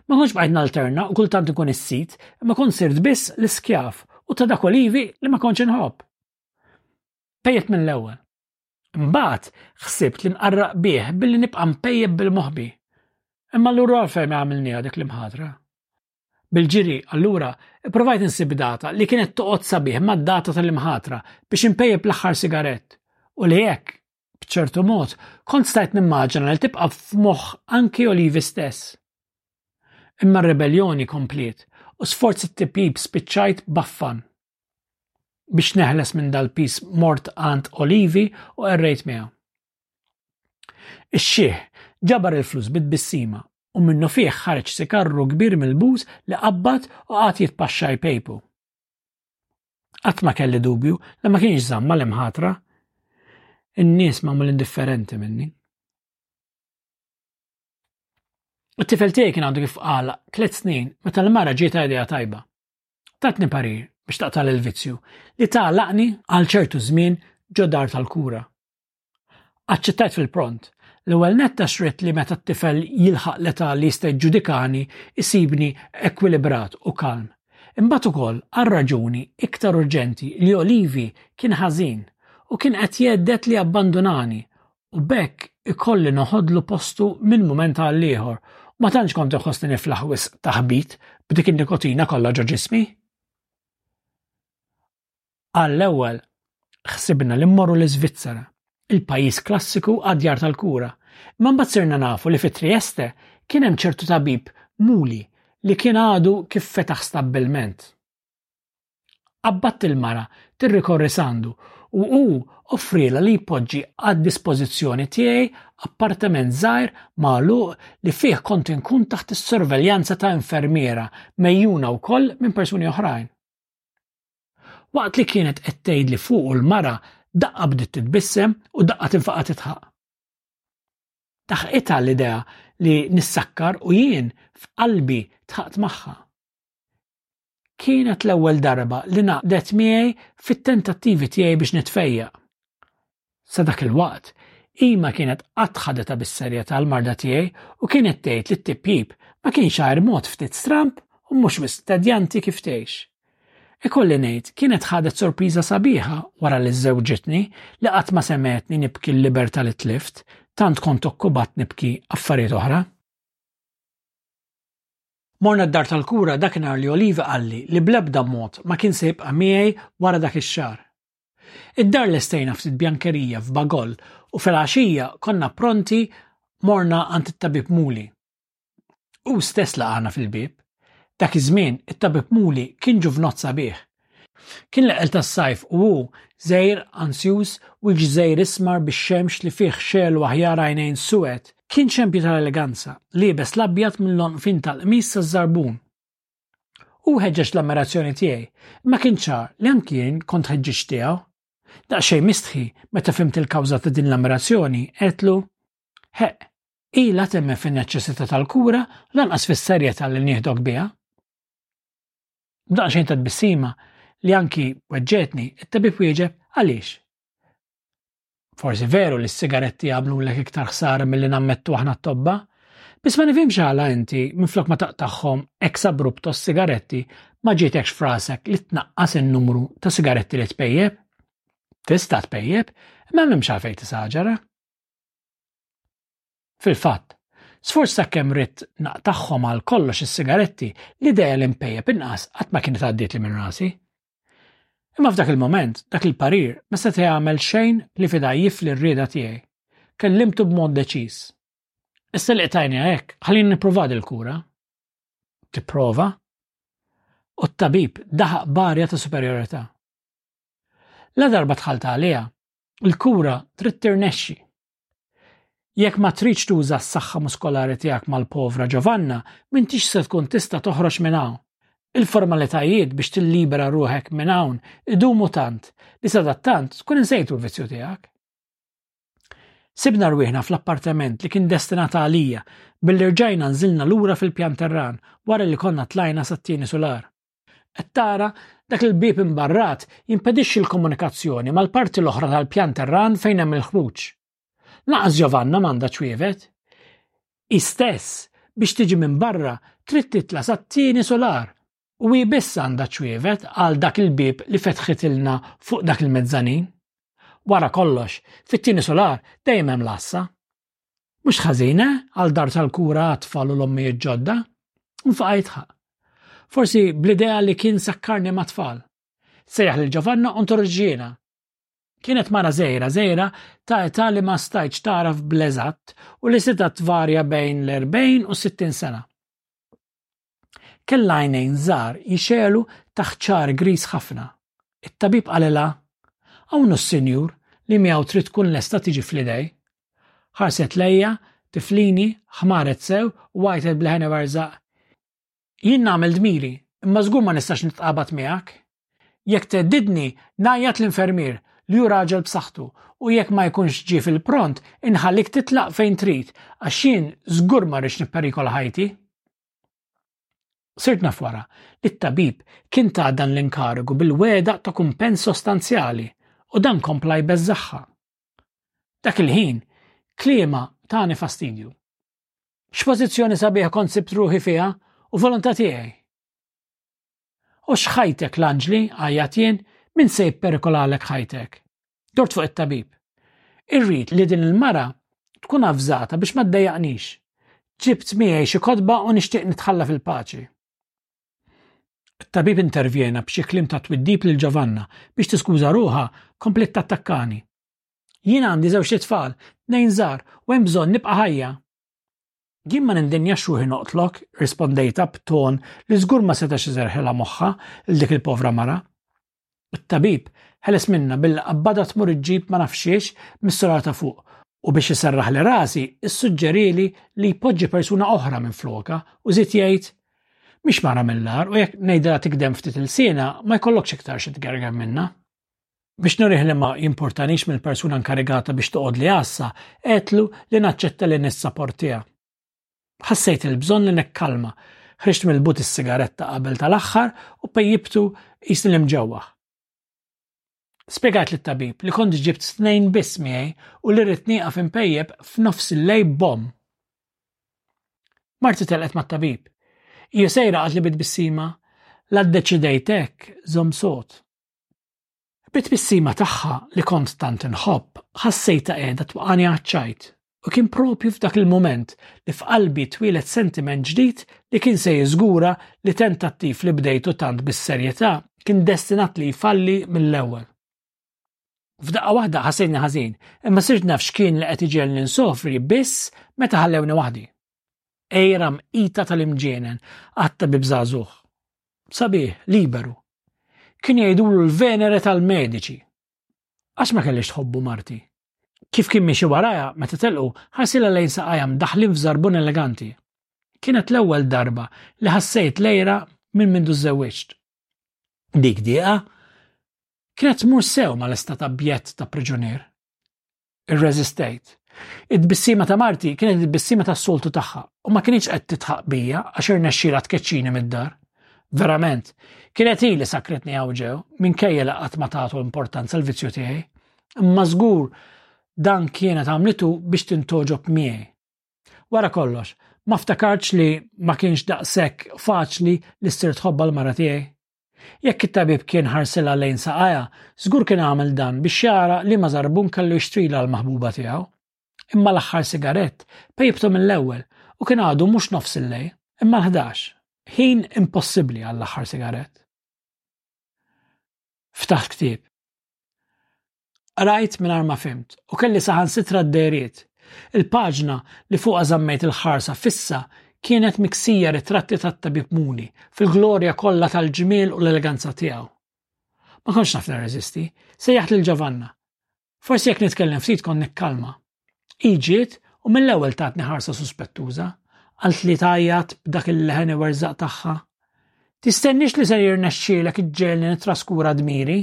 Ma kontx bqajt nalterna u kultant ikun is-sid, imma kont sirt biss l-iskjav u ta' dak olivi li ma kontx inħobb. Pejjet mill-ewwel. Mbagħad ħsibt li nqarraq bih billi nibqa' mpejjeb bil-moħbi. Imma allura għalfejn għamilniha dik l-imħatra. Bil-ġiri, allura, provajt insib data li kienet toqgħod sabiħ mad-data tal-imħatra biex impejjeb l-aħħar sigarett u li hekk b'ċertu mod, kont stajt nimmaġina li tibqa' f'moħħ anki Olivi stess. Imma r-rebelljoni kompliet u sforzi t-tipjib spiċċajt baffan. Biex neħles minn dal-pis mort għand Olivi u errejt miegħu. Ix-xieħ ġabar il-flus bit-bissima u minnu fih ħareġ sikarru kbir mill-buż li qabbat u qagħad jitpaxxa jpejpu. Qatt ma kelli dubju li ma kienx żamma l-imħatra. In-nies ma mul indifferenti minni. It-tifel tiegħi kien għandu kif qal tliet snin meta l-mara ġiet idea tajba. Tatni parir biex taqtal il-vizzju li tagħlaqni għal ċertu żmien ġo dar tal-kura. Aċċettajt fil-pront. L-ewwel nett għax ridt li meta t-tifel jilħaq l-età li jista' jiġġudikani jsibni ekwilibrat u kalm. Imbagħad ukoll għal raġuni iktar urġenti li Olivi kien ħażin u kien qed jgħeddet li jabbandunani u b'hekk ikolli noħodlu postu minn mument għal ieħor u ma tantx kont iħossni niflaħ wisq taħbit b'dik in-nikotina kollha ġo ġismi. Għall-ewwel ħsibna li mmorru l-Iżvizzera, il-pajjiż klassiku għad-djar tal-kura, imma mbagħad sirna nafu li fi Trieste kien hemm ċertu tabib muli li kien għadu kif fetaħ stabbilment. Qabbadt il-mara tirrikorri sandu u hu offriela li jpoġġi għad-dispożizzjoni tiegħi appartament żgħir magħluq li fih kont inkun taħt is-sorveljanza ta' infermiera mejjuna wkoll minn persuni oħrajn. Waqt li kienet qed tgħid li fuq u l-mara daqqa bdiet titbissem u daqqa tinfaqa titħaq. Taħqitha l-idea li nissakkar u jien f'qalbi tħaqt magħha. Kienet l-ewwel darba li naqdet miegħi fit-tentattivi tiegħi biex nitfejja. Sa dak il-waqt, hi ma kienet qatt ħadetha bis-serjetà l-marda tiegħi u kienet tgħid li t-tipjip ma kienx għajr mod ftit stramb u mhux wisq tedjanti kif tgħix. Ikolli ngħid, kienet ħadet sorpriża sabiħa wara li żżewġitni li qatt ma semgħetni nibki l-libertà li tlift, tant kont okkubat nibki affarijiet oħra. Morna d-dar tal-kura dakinhar li Olivi qalli li bl-ebda mod ma kien se jibqa' miegħi wara dak ix-xahar. Id-dar lestejna ftit bjankerija f'Bagol u fil-għaxija konna pronti morna għand it-tabib Muli. U stess laqana fil-bib. Dak iż-żmien it-tabib Muli kien ġuvnot sabiħ. Kien l-eqel tas-sajf u hu żejr, ansjuż, wiċċ żejr ismar bix-xemx li fih xegħlu aħjar għajnejn suwed. Kien xempju tal-eleganza, liebes l-abjad mill-lonqfin tal-qmis saz-zarbun. U ħeġġeġ l-ammirazzjoni tiegħi, ma kien ċar li anki jien kont ħeġġeġ tiegħu. Daqsxejn mistħi meta fimt il-kawża ta' din l-ammirazzjoni, qedlu, Heq, ila temme fin-neċċessità tal-kura lanqas fis-serjetà li nieħdok biha. Daqsxejn ta' tbissima li anki weġġetni, it-tabib wieġeb għaliex. Forsi veru li s-sigaretti jagħmlulek iktar ħsara milli nammettu aħna t-tobba, biss ma nifhimx għala inti minflok ma taqtagħhom ex abrupto s-sigaretti ma ġietekx frasek li tnaqqas in-numru ta' sigaretti li tpejjeb. Tista' tpejjeb, imma m'hemmx għalfejn tisaġara. Fil-fatt, Sforz ta' kemm ritt naqtagħhom għal kollox is-sigaretti, l-idea li npejjeb inqas qatt ma kienet għaddiet li minn rasi. Imma f'dak il-moment, dak il-parir ma seta' jagħmel xejn li fida jifli r-rieda tiegħi. Kellimtu b'mod deċiż. Issa li qtajni hekk, ħallini nipprova dil-kura. Tipprova? U t-tabib daħaq barja ta' superjorità. La darba tħalta għaliha, il-kura trid tirnexxi. Jekk ma tridx tuża s-saħħa muskolari tiegħek mal-povra Ġovanna, m'intix se tkun tista' toħroġ minn hawn. Il-formalitajiet biex tillibera ruħek minn hawn idumu tant li sadattant tkun insejtu l-vizzju tiegħek. Sibna rwieħna fl-appartament li kien destinat għalija billi rġajna nżilna lura fil-pjan terran wara li konna tlajna sat-tieni sular. Qed tara, dak il-bieb imbarrat jimpedixxi l-komunikazzjoni mal-parti l-oħra tal-pjan terran fejn hemm il-ħruġ. Lanqas Ġovanna m'għandha ċwievet. Hi stess, biex tiġi minn barra, trid titla' sat-tieni sular u hi biss għandha ċwievet għal dak il-bieb li fetħitilna fuq dak il-mezzanin. Wara kollox, fit-tieni sular dejjem hemm l-għassa. Mhux ħażin, eh? Għal dar tal-kura għat-tfal u l-ommijiet ġodda. Nfaqa jitħaq. Forsi bl-idea li kien sakkarni ma' tfal. Sejjaħ lil Ġovanna u ntorġiena. Kienet mara zejra, zejra ta' età li ma stajċ taraf bleżatt u li seta tvarja bejn l-40 u 60 sena. Kellha għajnejn żgħar jixegħlu taħt xagħar griż ħafna. It-tabib qalilha, Hawn hu s-sinjur li miegħu trid tkun lesta tiġi fl-idej. Ħarset lejja, tiflini, ħmaret sew u għajtet b'leħen ibarżaq, Jien nagħmel dmiri, imma żgur ma nistax nitqabad miegħek! Jekk theddidni, ngħajjat l-infermier li hu raġel b'saħħtu u jekk ma jkunx ġie fil-pront inħallik titlaq fejn trid għax jien żgur ma rridx nipperikola ħajti. Sirt naf wara li t-tabib kien ta dan l-inkarigu bil-wegħda ta' kumpens sostanzjali u dan kompla jbeżżagħha. Dak il-ħin kliema tani fastidju. X'pożizzjoni sabiħa kont sibt ruħi fiha u volontà tiegħi. U xħajtek l-anġli, għajat jien, min se jipperikolalek ħajtek? Dort fuq it-tabib. Irrid li din il-mara tkun avżata biex ma ddejjaqnix. Ġibt miegħi xi kotba u nixtieq nitħalla fil-paċi. It-tabib intervjena b'xi klim ta' twiddib lil Ġovanna biex tiskuża ruħa komplet tattakkani. Jien għandi żewġ tfal, tnejn żgħar, u hemm bżonn nibqa' ħajja. Jien ma nindinjax ruħi noqtlok, rispondejta b'ton li żgur ma setax iżerħilha moħħa il dik il-povra mara. It-tabib ħeles minna billi qabbada tmur iġġib ma nafxiex mis-solar ta' fuq u biex iserraħ li rasi issuġġerili li jpoġġi persuna oħra minn floka u żied jgħid Mhix mara mill-ar u jekk ngħidilha tikdem ftit il-sina ma jkollokx iktar xi tgerger minna. Biex nurih li ma jimportanix mill-persuna nkarigata biex toqgħod li għassa, għetlu li naċċetta li nissaportija. Ħassejt il-bżonn li nekkalma, ħriġt mill-but is-sigaretta qabel tal-aħħar u pejjibtu jisni li mġewwaħ. Spjegat li tabib li kont ġibt tnejn biss miegħi u li rrid nieqaf impejjeb f'nofs il-lej bom. Marti telqet mat-tabib. Hija sejra għad li bit bissima la ddeċidejtek żomm sod. Bit-tbissima tagħha li kont tant inħobb, ħassejtha qiegħda twaqani għaċ-ċajt u kien propju f'dak il-mument li f'qalbi twieled sentiment ġdid li kien se jiżgura li tentattiv li bdejtu tant bis-serjetà kien destinat li jfalli mill-ewwel. F'daqqa waħda ħassejni ħażin, imma sirt naf x'kien li qed iġelni nsofri biss meta ħallewni waħdi. Ejra mqita tal-imġienen, għatta bib żagħżugħ. Sabiħ, liberu. Kien jgħidulu l-Venere tal-mediċi. Għax ma kellix tħobbu marti. Kif kien miexi waraja, meta telqu, ħarsila lejn saqajja mdaħlin f'żarbun eleganti. Kienet l-ewwel darba li ħassejt lejra minn mindu żewwiġt. Dik dieqa kienet tmur sew mal-istat abjett ta' priġunier. irreżistejt. Id-bissima ta' marti kienet id-bissima tas soltu tagħha u ma kienx qed titħaq bija għax irnexxiela tkeċċini mid-dar. Verament, kienet hi li sakritni hawn ġew minkejja li qatt ma tagħtu l-importanza l-vizzju tiegħi. Imma żgur dan kienet għamlitu biex tintoġob miegħi. Wara kollox, ma ftakartx li ma kienx daqshekk faċli li ssir tħobba l-mara tiegħi. Jekk it-tabib kien ħarsilha lejn saqajha, żgur kien għamel dan biex jara li ma żarbun kellu jixtrilha l-maħbuba tiegħu. Imma l-aħħar sigarett pejptu mill-ewwel u kien għadu mhux nofs il-lejl, imma l-ħdax. Ħin impossibbli għall-aħħar sigarett. Ftaħt ktieb. Qrajt mingħajr ma fimt u kelli saħansitra d-deriet. Il-paġna li fuqha żammejt il-ħarsa fissa kienet miksija ritratti tat-tabib Muni fil-glorja kollha tal-ġmiel u l-eleganza tiegħu. Ma kontx naf nirreżisti, sejjaħt lil Ġavanna. Forsi jekk nitkellem ftit kon nikkalma. Iġiet u mill-ewwel tatni ħarsa suspettuża, għal li tajjat b'dak il-leħen iwerżaq tagħha. Tistennix li ser jirnexxielek iġġelni nittraskura dmiri?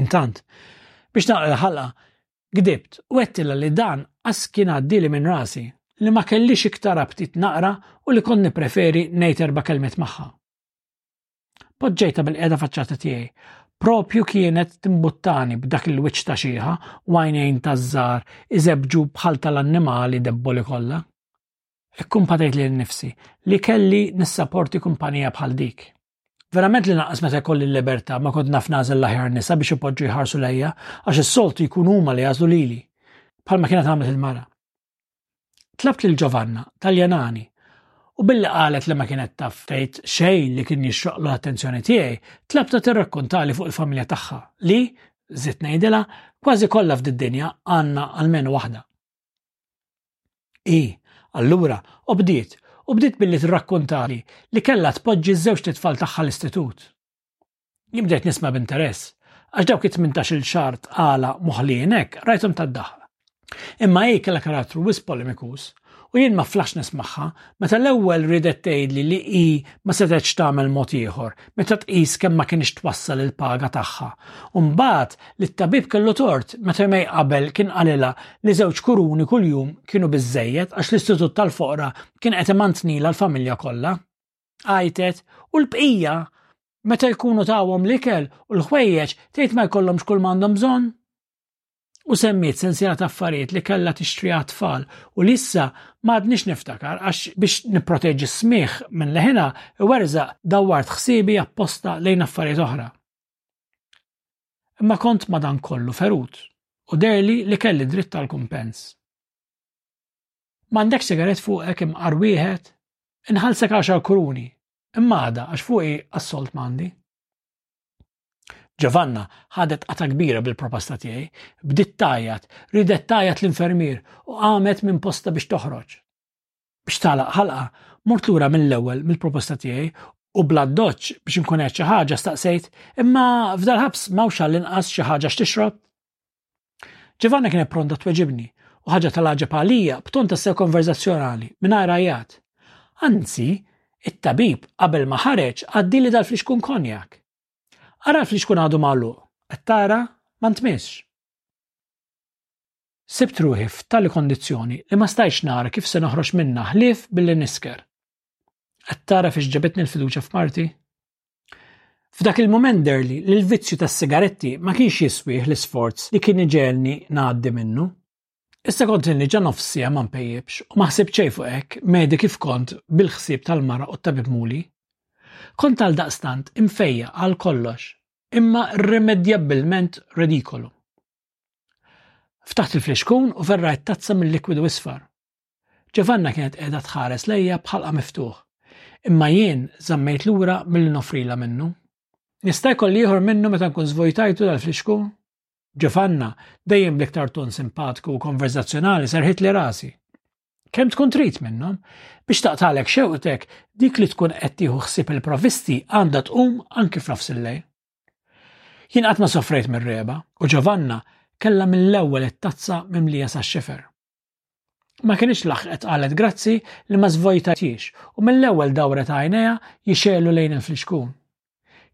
Intant, biex naqra l-ħalqa, gdibt u għettila li dan qas kien għaddili minn rasi, li ma kellix iktar aptit naqra u li konni preferi nejt erba kelmet magħha. Poġġejta bil-qeda faċċata tiegħi, propju kienet timbuttani b'dak il-wiċċ ta' xieħa u għajnejn ta' żar iżebġu bħal tal-annimali debboli kollha. Ikkumpadejt li nifsi li kelli nissaporti kumpanija bħal dik. Verament li naqas meta jkolli l-libertà ma kont naf nażel l-aħjar nisa biex ipoġġu jħarsu lejja għax is-soltu jkun huma li jażlu lili, bħalma kienet għamlet il-mara. Tlabt lil Giovanna, Taljanani, u billi qalet li ma kienet taf tgħid xejn li kien jixraq l-attenzjoni tiegħi, tlabta tirrakkontali fuq il-familja tagħha li, żitt ngħidilha, kważi kollha f'did-dinja għandna almenu waħda. Hi, allura, u bdiet, u bdiet billi tirrakkuntali li kellha tpoġġi ż-żewġt itfal tagħha l-istitut. Jien bdejt nisma' b'interess, għax dawk it-tmintax-il xahar tqala moħlien hekk rajthom tad-daħq. Imma hi kellha karattru wisq polemikus, u jien ma flaħx nismagħha meta l-ewwel riedet tgħidli li hi ma setgħetx tagħmel mod ieħor meta tqis kemm ma kienx twassal il-paga tagħha. U mbagħad li t-tabib kellu tort meta jmej qabel kien qalilha li żewġ kuruni kuljum kienu biżżejjed għax l-istitut tal-foqra kien qed imantnilha l-familja kollha. Għajtet u l-bqija meta jkunu tawhom l-ikel u l-ħwejjeġ tgħid ma jkollhomx kull m'għandhom bżonn. u semmiet sensiela ta' affarijiet li kellha tixtri tfal u li issa m'għadniex niftakar għax biex nipproteġi smigħ minn leħina werża dawwart ħsiebi apposta lejn affarijiet oħra. Imma kont madan kollu ferut u derli li kelli dritt tal kumpens. M'għandek sigaret fuqek imqar wieħed? Inħalsek għaxar kuruni, imma għada għax fuqi assolt m'għandi. Ġovanna ħadet qata kbira bil-proposta tiegħi, bdiet tajjat, ridet tajjat l-infermier u qamet minn posta biex toħroġ. Biex tagħlaq ħalqa, mort lura mill-ewwel mill-proposta tiegħi u bla doċ biex inkun qed xi ħaġa staqsejt, imma f'dal-ħabs m'hawnx għall-inqas xi ħaġa x'tixrob? Ġivanna kienet pronta tweġibni u ħaġa tal-għaġeb għalija b'ton tassew konverzazzjonali mingħajr ajat. Anzi, it-tabib qabel ma ħareġ għaddi li dal-flixkun konjak. Ara l-flixkun għadu magħluq, qed tara ma ntmissx. Sibt ruħi f'tali kondizzjoni li ma stajx nara kif se noħroġ minna ħlief billi nisker. Qed tara fiex ġabitni l-fiduċja f'Marti? F'dak il-mument derli li l-vizzju tas-sigaretti ma kienx jiswih l-isforz li kien iġelni ngħaddi minnu. Issa kont lilni ġa nofs siegħa ma npejjibx u ma ħsibt xejn fuq hekk, mehdi kif kont bil-ħsieb tal-mara u t-tabib Muli. Kont għaldaqstant imfejjaq għal kollox, imma rrimedjabbilment redikolu. Ftaħt il-flixkun u ferrajt tazza mill-likwidu isfar. Ġovanna kienet qiegħda tħares lejja bħalqa miftuħ, imma jien żammejt lura milli nofrila minnu. Nista' jkoll ieħor minnu meta nkun żvojtajtu dal-flixku? Ġovanna, dejjem bl-iktar ton simpatku u konverzazzjonali serħit li rasi. Kemm tkun trid minnhom biex taqtalek xewqtek dik li tkun qed tieħu ħsieb il-provisti għandha tqum anki f'nofs il-lejl. Jien qatt ma sofrejt mir-reba u Ġovanna kellha mill-ewwel it-tazza mimlija sax-xifer. Ma kienx laħqet qalet grazzi li ma żvojtatiex u mill-ewwel dawret għajnejha jixelu lejn il-flixkun.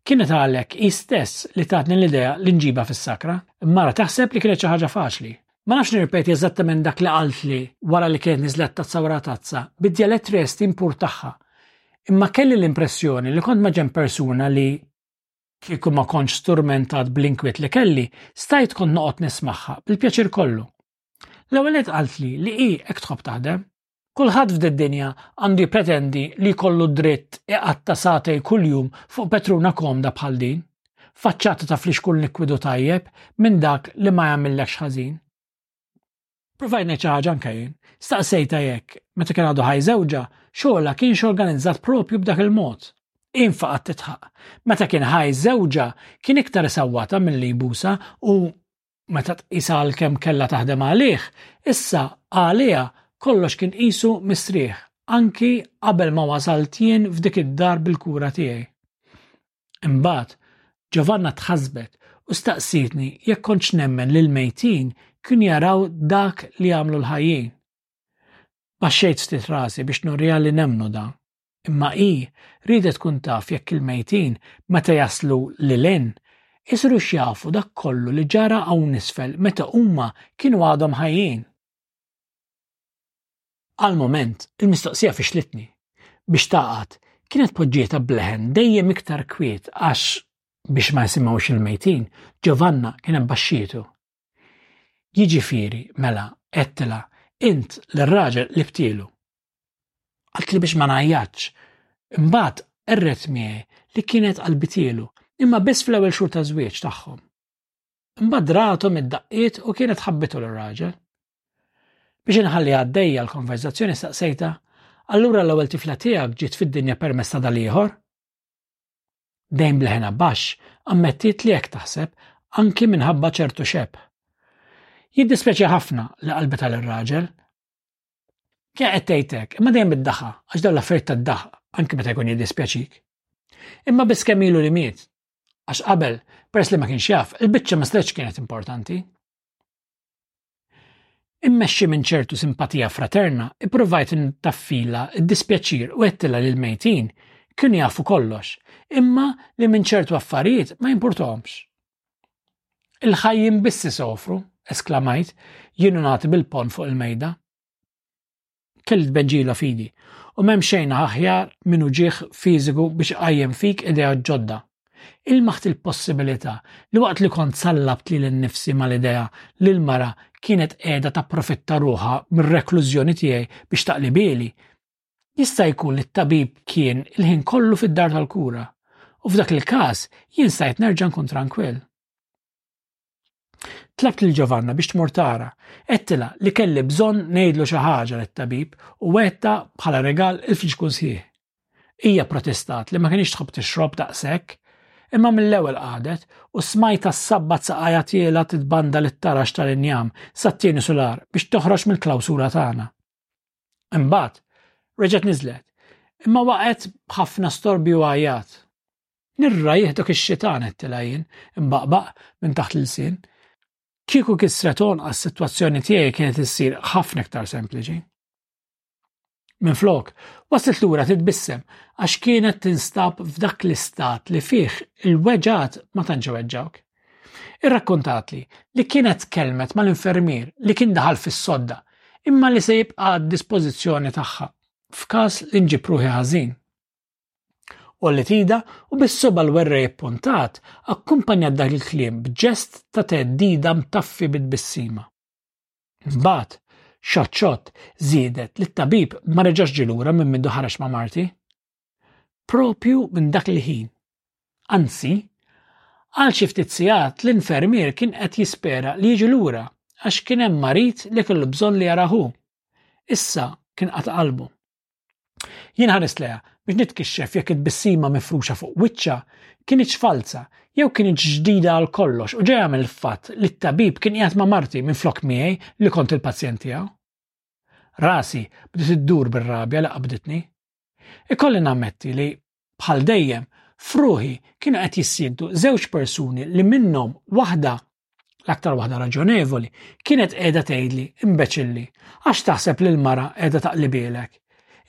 Kienet għalhekk hi stess li tatni l-idea li nġibha fis-sakra, mara taħseb li kienet xi ħaġa faċli. Ma nafx nirrepeti eżattament dak li qaltli wara li kienet niżlet tazza wara tazza, bid-djalet Triesti impur tagħha. Imma kelli l-impressjoni li kont ma' ġenb persuna li kieku ma kontx sturmentat bl-inkwiet li kelli, stajt kont noqgħod nismagħha bil-pjaċir kollu. L-ewwel qed qalt li li hi hekk tħobb taħdem. Kulħadd f'did-dinja għandu jippretendi li jkollu dritt iqatta satej kuljum fuq petruna komda bħal din. Faċċata taf li xkun likwidu tajjeb minn dak li ma jagħmillekx ħażin. Provajna xi ħaġa anke jien. Staqsejta jekk, meta kien għadu ħaj żewġa, xogħla kienx organizzat propju b'dak il-mod. Infaqat titħaq. Meta kien ħaj żewġa, kien iktar sawwata mill-li jbusa u Meta tqis għalkemm kellha taħdem għalih, issa għaliha kollox kien qisu mistrieħ, anki qabel ma wasalt jien f'dik id-dar bil-kura tiegħi. Imbagħad, Ġovanna tħassbet u staqsietni jekk kontx nemmen li l-mejtin kienu jaraw dak li jagħmlu l-ħajjin. Baxxejt ftit rasi biex nurriha li nemmnu dan. Imma hi riedet tkun taf jekk il-mejtin meta jaslu lil hinn isirux jafu dak kollu li ġara hawn isfel meta huma kienu għadhom ħajjin. Għal mument il-mistoqsija fixlitni. Biex tagħqad, kienet poġġietha b'leħen dejjem iktar kwiet għax biex ma jisimgħux il-mejtin, Ġovanna kienet baxxietu. Jiġifieri, mela, għedtilha, int lir-raġel li btielu. Qaltli biex ma ngħajjatx. Imbagħad qerret miegħi li kienet għal bitielu, imma biss fl-ewwel xhur ta' żwieġ tagħhom. Imbagħad drathom id-daqqiet u kienet ħabbitu lir-raġel. Biex inħalli għaddejja l-konverzazzjoni staqsejta, allura l-ewwel tifla tiegħek ġiet fid-dinja permezz ta' dal-ieħor? Dejjem bl-ħena baxx ammettiet li hekk taħseb anki minħabba ċertu xebħ. Jiddispjaċi ħafna li qalbet għal ir-raġel. Kien qed tgħidlek, imma dejjem id-daħa għax dawn l-affarijiet tad-daħ anki meta jkun jiddispjaċik. Imma biss kemm ilu li miet, għax qabel, peress li ma kienx jaf, il-biċċa ma stretx kienet importanti. Immexxi minn ċertu simpatija fraterna, ippruvajt ntaffila d-dispjaċir u għettila li l-mejtin kienu jafu kollox, imma li minn ċertu affarijiet ma jimpurtomx. Il-ħajjin bissi sofru, esklamajt, jienu nagħti bil-pon fuq il-mejda. Kelli tbeġġila f'idi u m'hemm xejn aħjar minn uġigħ fiżiku biex iqajjem fik ideat ġodda. Ilmaħt il-possibilità li waqt li kont sallabt lili nnifsi mal-idea li l-mara kienet qiegħda tapprofitta ruħha mir-reklużjoni tiegħi biex taqli bieli. Jista' jkun li t-tabib kien il-ħin kollu fid-dar tal-kura, u f'dak il-każ jien stajt nerġa' nkun trankwill. Tlabt lil Ġovanna biex tmur tara, għedtilha li kelli bżonn ngħidlu xi ħaġa lit-tabib u għedta bħala regal il-friġkun sħiħ. Hija protestat li ma kienx tħobb tixrob daqshekk, imma mill-ewwel qadet u smajta s-sabbat saqajja tiela titbanda li tarax tal-injam sat-tieni sular biex toħroġ mill-klawsura tagħna. Imbagħad reġgħet niżlet, imma waqgħet b'ħafna storbi u għajjat. Nirrajih dak ix-xitan qed tilgħin imbaqbaq minn taħt l-ilsien. Kieku kisret onqas sitwazzjoni tiegħi kienet issir ħafna iktar sempliċi. Minn flok, waslet lura titbissem għax kienet tinstab f'dak l-istat li fih il-weġat ma tantx weġġawk. Irrakkontatli li kienet kelmet mal-infermier li kien daħal fis-sodda imma li se jibqa' għad-dispożizzjoni tagħha f'każ li nġib ruħi ħażin. Għollet ida u bis-seba' l-werrej ippuntat akkumpanjat dak il-kliem b'ġest ta' theddida mtaffi bi tbissima. Imbagħad, xott xott, żiedet li t-tabib ma reġax ġie lura minn mindu ħareġ ma' marti. Proprju minn dak il-ħin. Anzi, għal xi ftit sigħat l-infermier kien qed jispera li jiġi lura għax kien hemm marid li kellu bżonn li jarahu. Issa kien qata' qalbu. Jien ħares leha biex nitkixxef jekk it-bissima mifruxa fuq wiċċa kienieċ falza jew kienieċ ġdida għal kollox u ġejja mill-fatt li t-tabib kien qiegħed ma' marti minflok miegħi li kont il-pazjent tiegħu. Rasi bdiet iddur bir-rabja li qabditni. Ikolli nammetti li Bħal dejjem, f'ruħi kienu qed jissientu żewġ persuni li minnhom waħda l-aktar waħda raġonevoli, kienet qiegħda tgħidli imbeċilli, għax taħseb li l-mara qiegħda taqlibilek.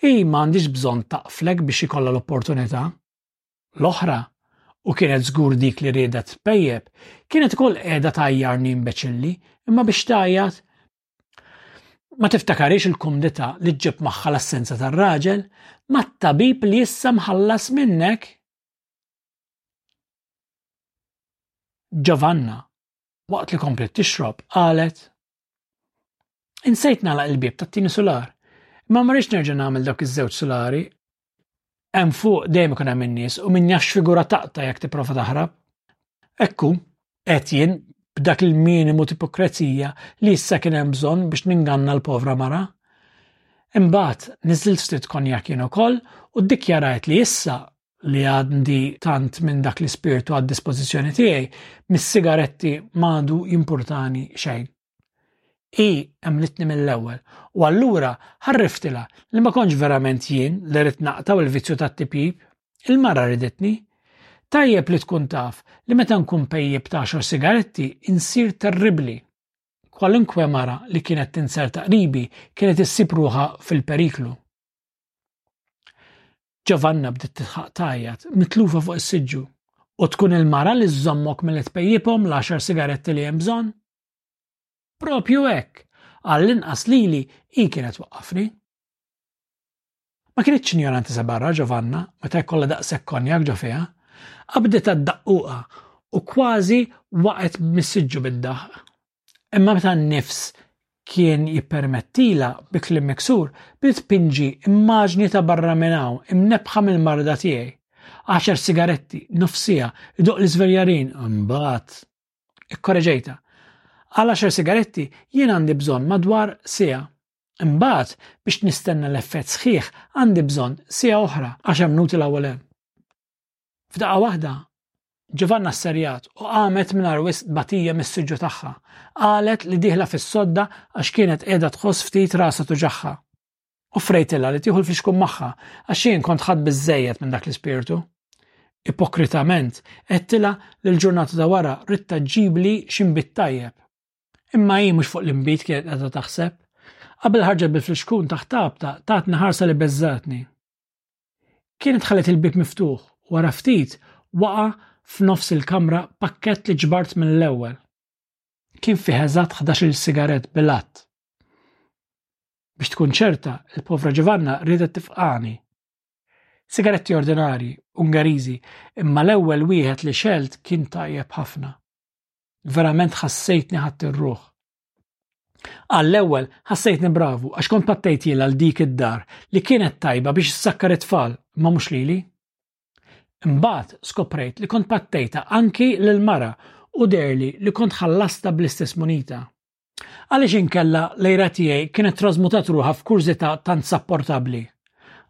Hi ma għandix bżonn taqflek biex ikollha l-opportunità. L-oħra, u kienet żgur dik li riedet tpejjeb, kienet ukoll qiegħda tajjarni imbeċilli, imma biex tajjat Ma tiftakarix il-kumdità li ġġib magħha l-assenza tar-raġel mat-tabib li issa mħallas minnek? Giovanna, waqt li komplet tixrob, qalet Insejt nagħlaq il-bieb tat-tieni sular, imma ma rridx nerġa' nagħmel dawk iż-żewġ sulari Hemm fuq dejjem ikun hemm in-nies u min jax figura taqta' jekk tipprova taħrab. Ekku, qed jien b'dak il-minimu tipokrezija li issa kien hemm bżonn biex ninganna l-povra mara. Imbagħad niżilt ftit konjak jien ukoll u ddikjarajt li issa li għandi tant minn dak l-ispirtu għad dispożizzjoni tiegħi, mis-sigaretti m'għadu jimpurtani xejn. Hi emnitni mill-ewwel u allura ħarriftilha li ma kontx verament jien li ridt naqtaw il-vizzju tat-tipjip. Il-mara riditni. Tajjeb li tkun taf li meta nkun pejjip ta' għaxar sigaretti insir terribbli. Kwalunkwe mara li kienet tinsel ta' qribi kienet issib ruħha fil-periklu. Ġovanna bdiet titħaq tgħajjat, mitlufa fuq is-siġġu. U tkun il-mara li żżommok milli tpejjipom l-għaxar sigaretti li hemm bżonn? Propju hekk, għall-inqas lili hi kienet waqqafni. Ma kienitx injoranti sa barra Ġovanna meta jkollha daqshekk konjak ġo fiha, qabdet għad-daqquqa u kważi waqgħet mis-siġġu bid-daħq. Imma meta n-nifs kien jippermettila bi klim miksur li tpinġi immaġni ta' barra minn hawn imnebħa mill-marda tiegħi. Għaxar sigaretti, nofsija, iduq l-iżverjarin, imbagħad Ikkoreġejta. Għal 10 sigaretti jien għandi bżonn madwar siegħa. Imbagħad biex nistenna l-effett sħiħ għandi bżonn siegħa oħra 10 minuti l-ewwel hemm. F'daqqa waħda Ġovanna sserjat u qamet mingħajr wisq batija mis-siġġu tagħha. Qalet li dieħla fis-sodda għax kienet qiegħda tħoss ftit rasa tuġaħħa. Offrejtilha li tieħu l-flixkun magħha għax jien kont ħadd biżejjed minn dak l-ispirtu. Ipokritament għedtilha li l-ġurnata ta' wara ritta ġibli ximbit tajjeb. Imma hi mhux fuq l-imbit kienet qiegħda taħseb. Qabel ħarġet bil-flixkun taħt tabta tatni ħarsa li beżżatni. Kienet ħallet il-bib miftuħ wara ftit waqa' f'nofs il-kamra pakkett li ġbart mill-ewwel. Kien fih eżatt 11-il sigarett bil-att. Biex tkun ċerta, il-povra Ġivanna riedet tifqani. Sigaretti ordinari, Ungariżi, imma l-ewwel wieħed li xelt kien tajjeb ħafna. Verament ħassejtni ħadd ir-ruħ. Għall-ewwel ħassejtni bravu għax kont pattejt jil għal dik id-dar li kienet tajba biex issakkar it-tfal ma mhux lili. Imbagħad skoprejt li kont pattejta anki lil mara u derli li kont ħallasta bl-istess munita. Għaliex inkella l-ira tiegħi kienet trasmutat ruħha f'kurżità tant sapportabbli.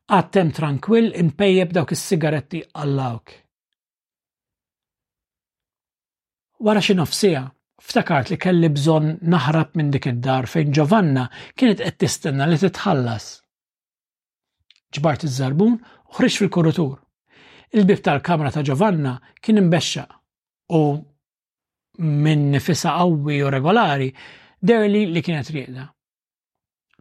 Qatt hemm trankwill inpejjeb dawk is-sigaretti għall-għawk. Wara xi nofsija, ftakart li kelli bżonn naħrab minn dik id-dar fejn Ġovanna kienet qed tistenna li titħallas. Ġbart iż-żarbun u ħriġ fil-kurutur. Il-bib tal-kamra ta' Ġovanna kien imbexxaq u minn nifisa qawwi u regolari, derli li kienet rieqda.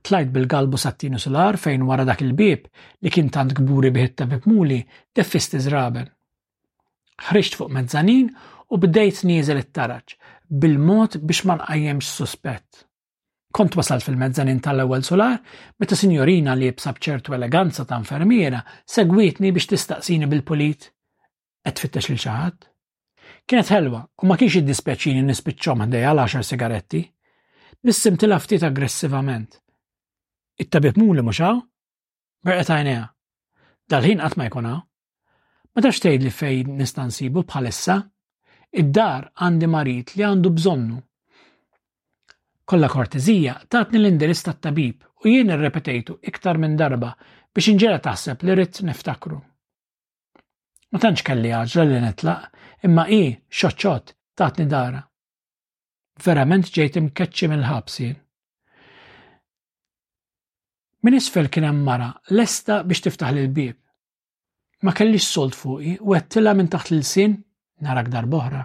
Tlajt bil-galbu sattinu sular fejn wara dak il-bib li kien tant kburi biħitta bibmuli deffisti zraben. Ħriġt fuq mezzanin u bdejt nieżel it-taraġ bil-mod biex ma nqajjemx suspett. Kont wasalt fil-mezzanin tal-ewwel sular meta sinjorina li jibsa bċertu eleganza ta' infermiera segwitni biex tistaqsini bil-pulit. Qed tfittex lil xi ħadd? Kienet ħelwa u ma kienx jiddispjaċini nispiċċhom ħdej għal għaxar sigaretti. Bissim tilha ftit aggressivament. It-tabib muli mhux hawn? Berqet għajnejha. Dal-ħin qatt ma jkun hawn. Ma tafx tgħidli fejn nista' nsibu bħalissa? Id-dar għandi marit li għandu bżonnu. Kolla kortizija tatni l-indirizz tat-tabib u jien irrepetejtu iktar minn darba biex inġela taħseb li rrid niftakru. Ma tantx kelli għaġla li netlaq, imma hi xoċċot tatni dara. Verament ġejt imkeċċi mill-ħabsin. Min isfel kien hemm mara lesta biex tiftaħ lil bib. Ma kellix solt fuqi u għettila minn taħt l-sin narak darboħra.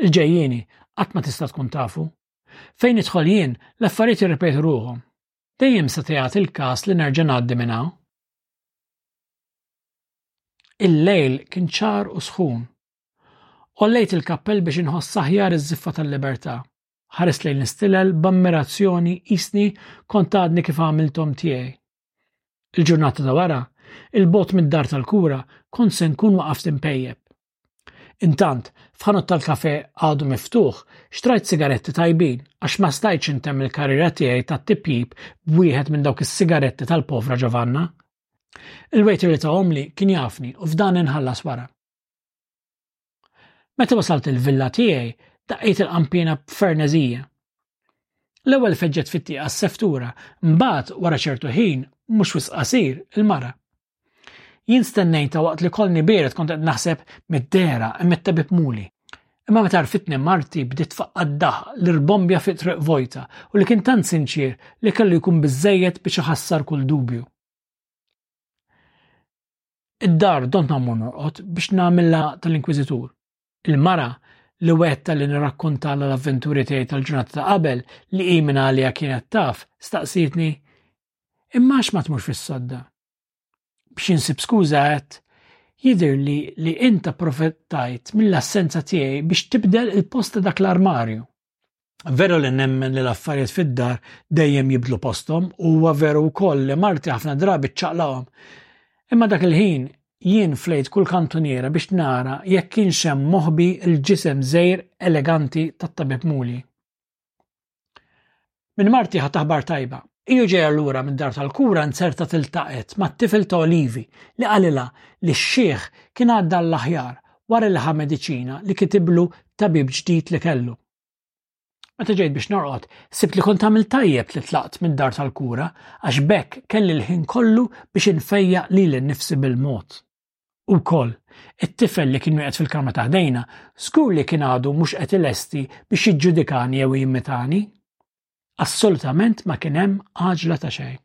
Il-ġejjini qatt ma tista' tkun tafu. Fejn idħol jien l-affarijiet irrepet ruhom. Dejjem se tgħati l-każ li nerġa' ngħaddi minn hawn. Il-lejl kien ċar u sħun. Ollejt il-kappell biex inħoss aħjar iż-żiffa tal-libertà. Ħares lejn l-istilel b'ammirazzjoni isni kont għadni kif għamilthom tiegħi. Il-ġurnata ta' wara, il-bot mid-dar tal-kura, kont se nkun waqaft impejjeb. Intant, f'ħanut tal-kafe għadu miftuħ, xtrajt sigaretti tajbin għax ma stajtx intemm il-karriera tiegħi tat-tipjip b'wieħed minn dawk is-sigaretti tal-povra Ġovanna. Il-waiter li tawhom li kien jafni u f'dan inħallas wara. Meta wasalt il-villa tiegħi, daqqejt il-qampina b'ferneżija. L-ewwel feġġet fit-tieqa s-seftura, mbagħad wara ċertu ħin, mhux wisq qasir, il-mara. Jien stennejta waqt li kolni bieret kont qed naħseb mid-dera emetta bibmuli. Imma meta rfitni marti bdiet faqqad daħ li rbombja fi triq vojta u li kien tant sinċier li kellu jkun biżejjed biex iħassar kull dubju. Id-dar dont nagħmur norqod biex nagħmilha tal-inkwiżitur. Il-mara li wetta li nirrakkontala l-avventuri tiegħi tal-ġurnata ta' qabel li hi minn għalija kienet taf, staqsitni Imma għax ma tmur fis-sodda? B'xi nsib skuża għedt jidir li li inta profettajt mill-assenza tiegħi biex tibdel il-posta dak l-armarju. Veru li nemmen li l-affarijiet fid-dar dejjem jibdlu postom u huwa veru wkoll li marti ħafna drabi ċċaqlahom. Imma dak il-ħin jien flejt kull kantuniera biex nara jekk kienx hemm moħbi l-ġisem żejr eleganti tat-tabib muli. Minn marti ħadd aħbar tajba. Iju ġejja lura mid-dar tal-kura nzerta tiltaqet mat-tifel ta' Olivi li qalilha li x-xiħ kien għadda l-aħjar wara li ħa mediċina li kitiblu tabib ġdid li kellu. Meta ġejt biex norqod, sibt li kont għamil tajjeb li tlaqt mid-dar tal-kura għax bekk kelli l-ħin kollu biex infejja lili nnifsi bil-mod. Ukoll, it-tifel li kien wieqed fil-kamra ta' ħdejna żgur li kien għadu mhux qed ilesti biex jiġġudikani jew jimmitani. Assolutament ma kien hemm għaġla ta' xejn.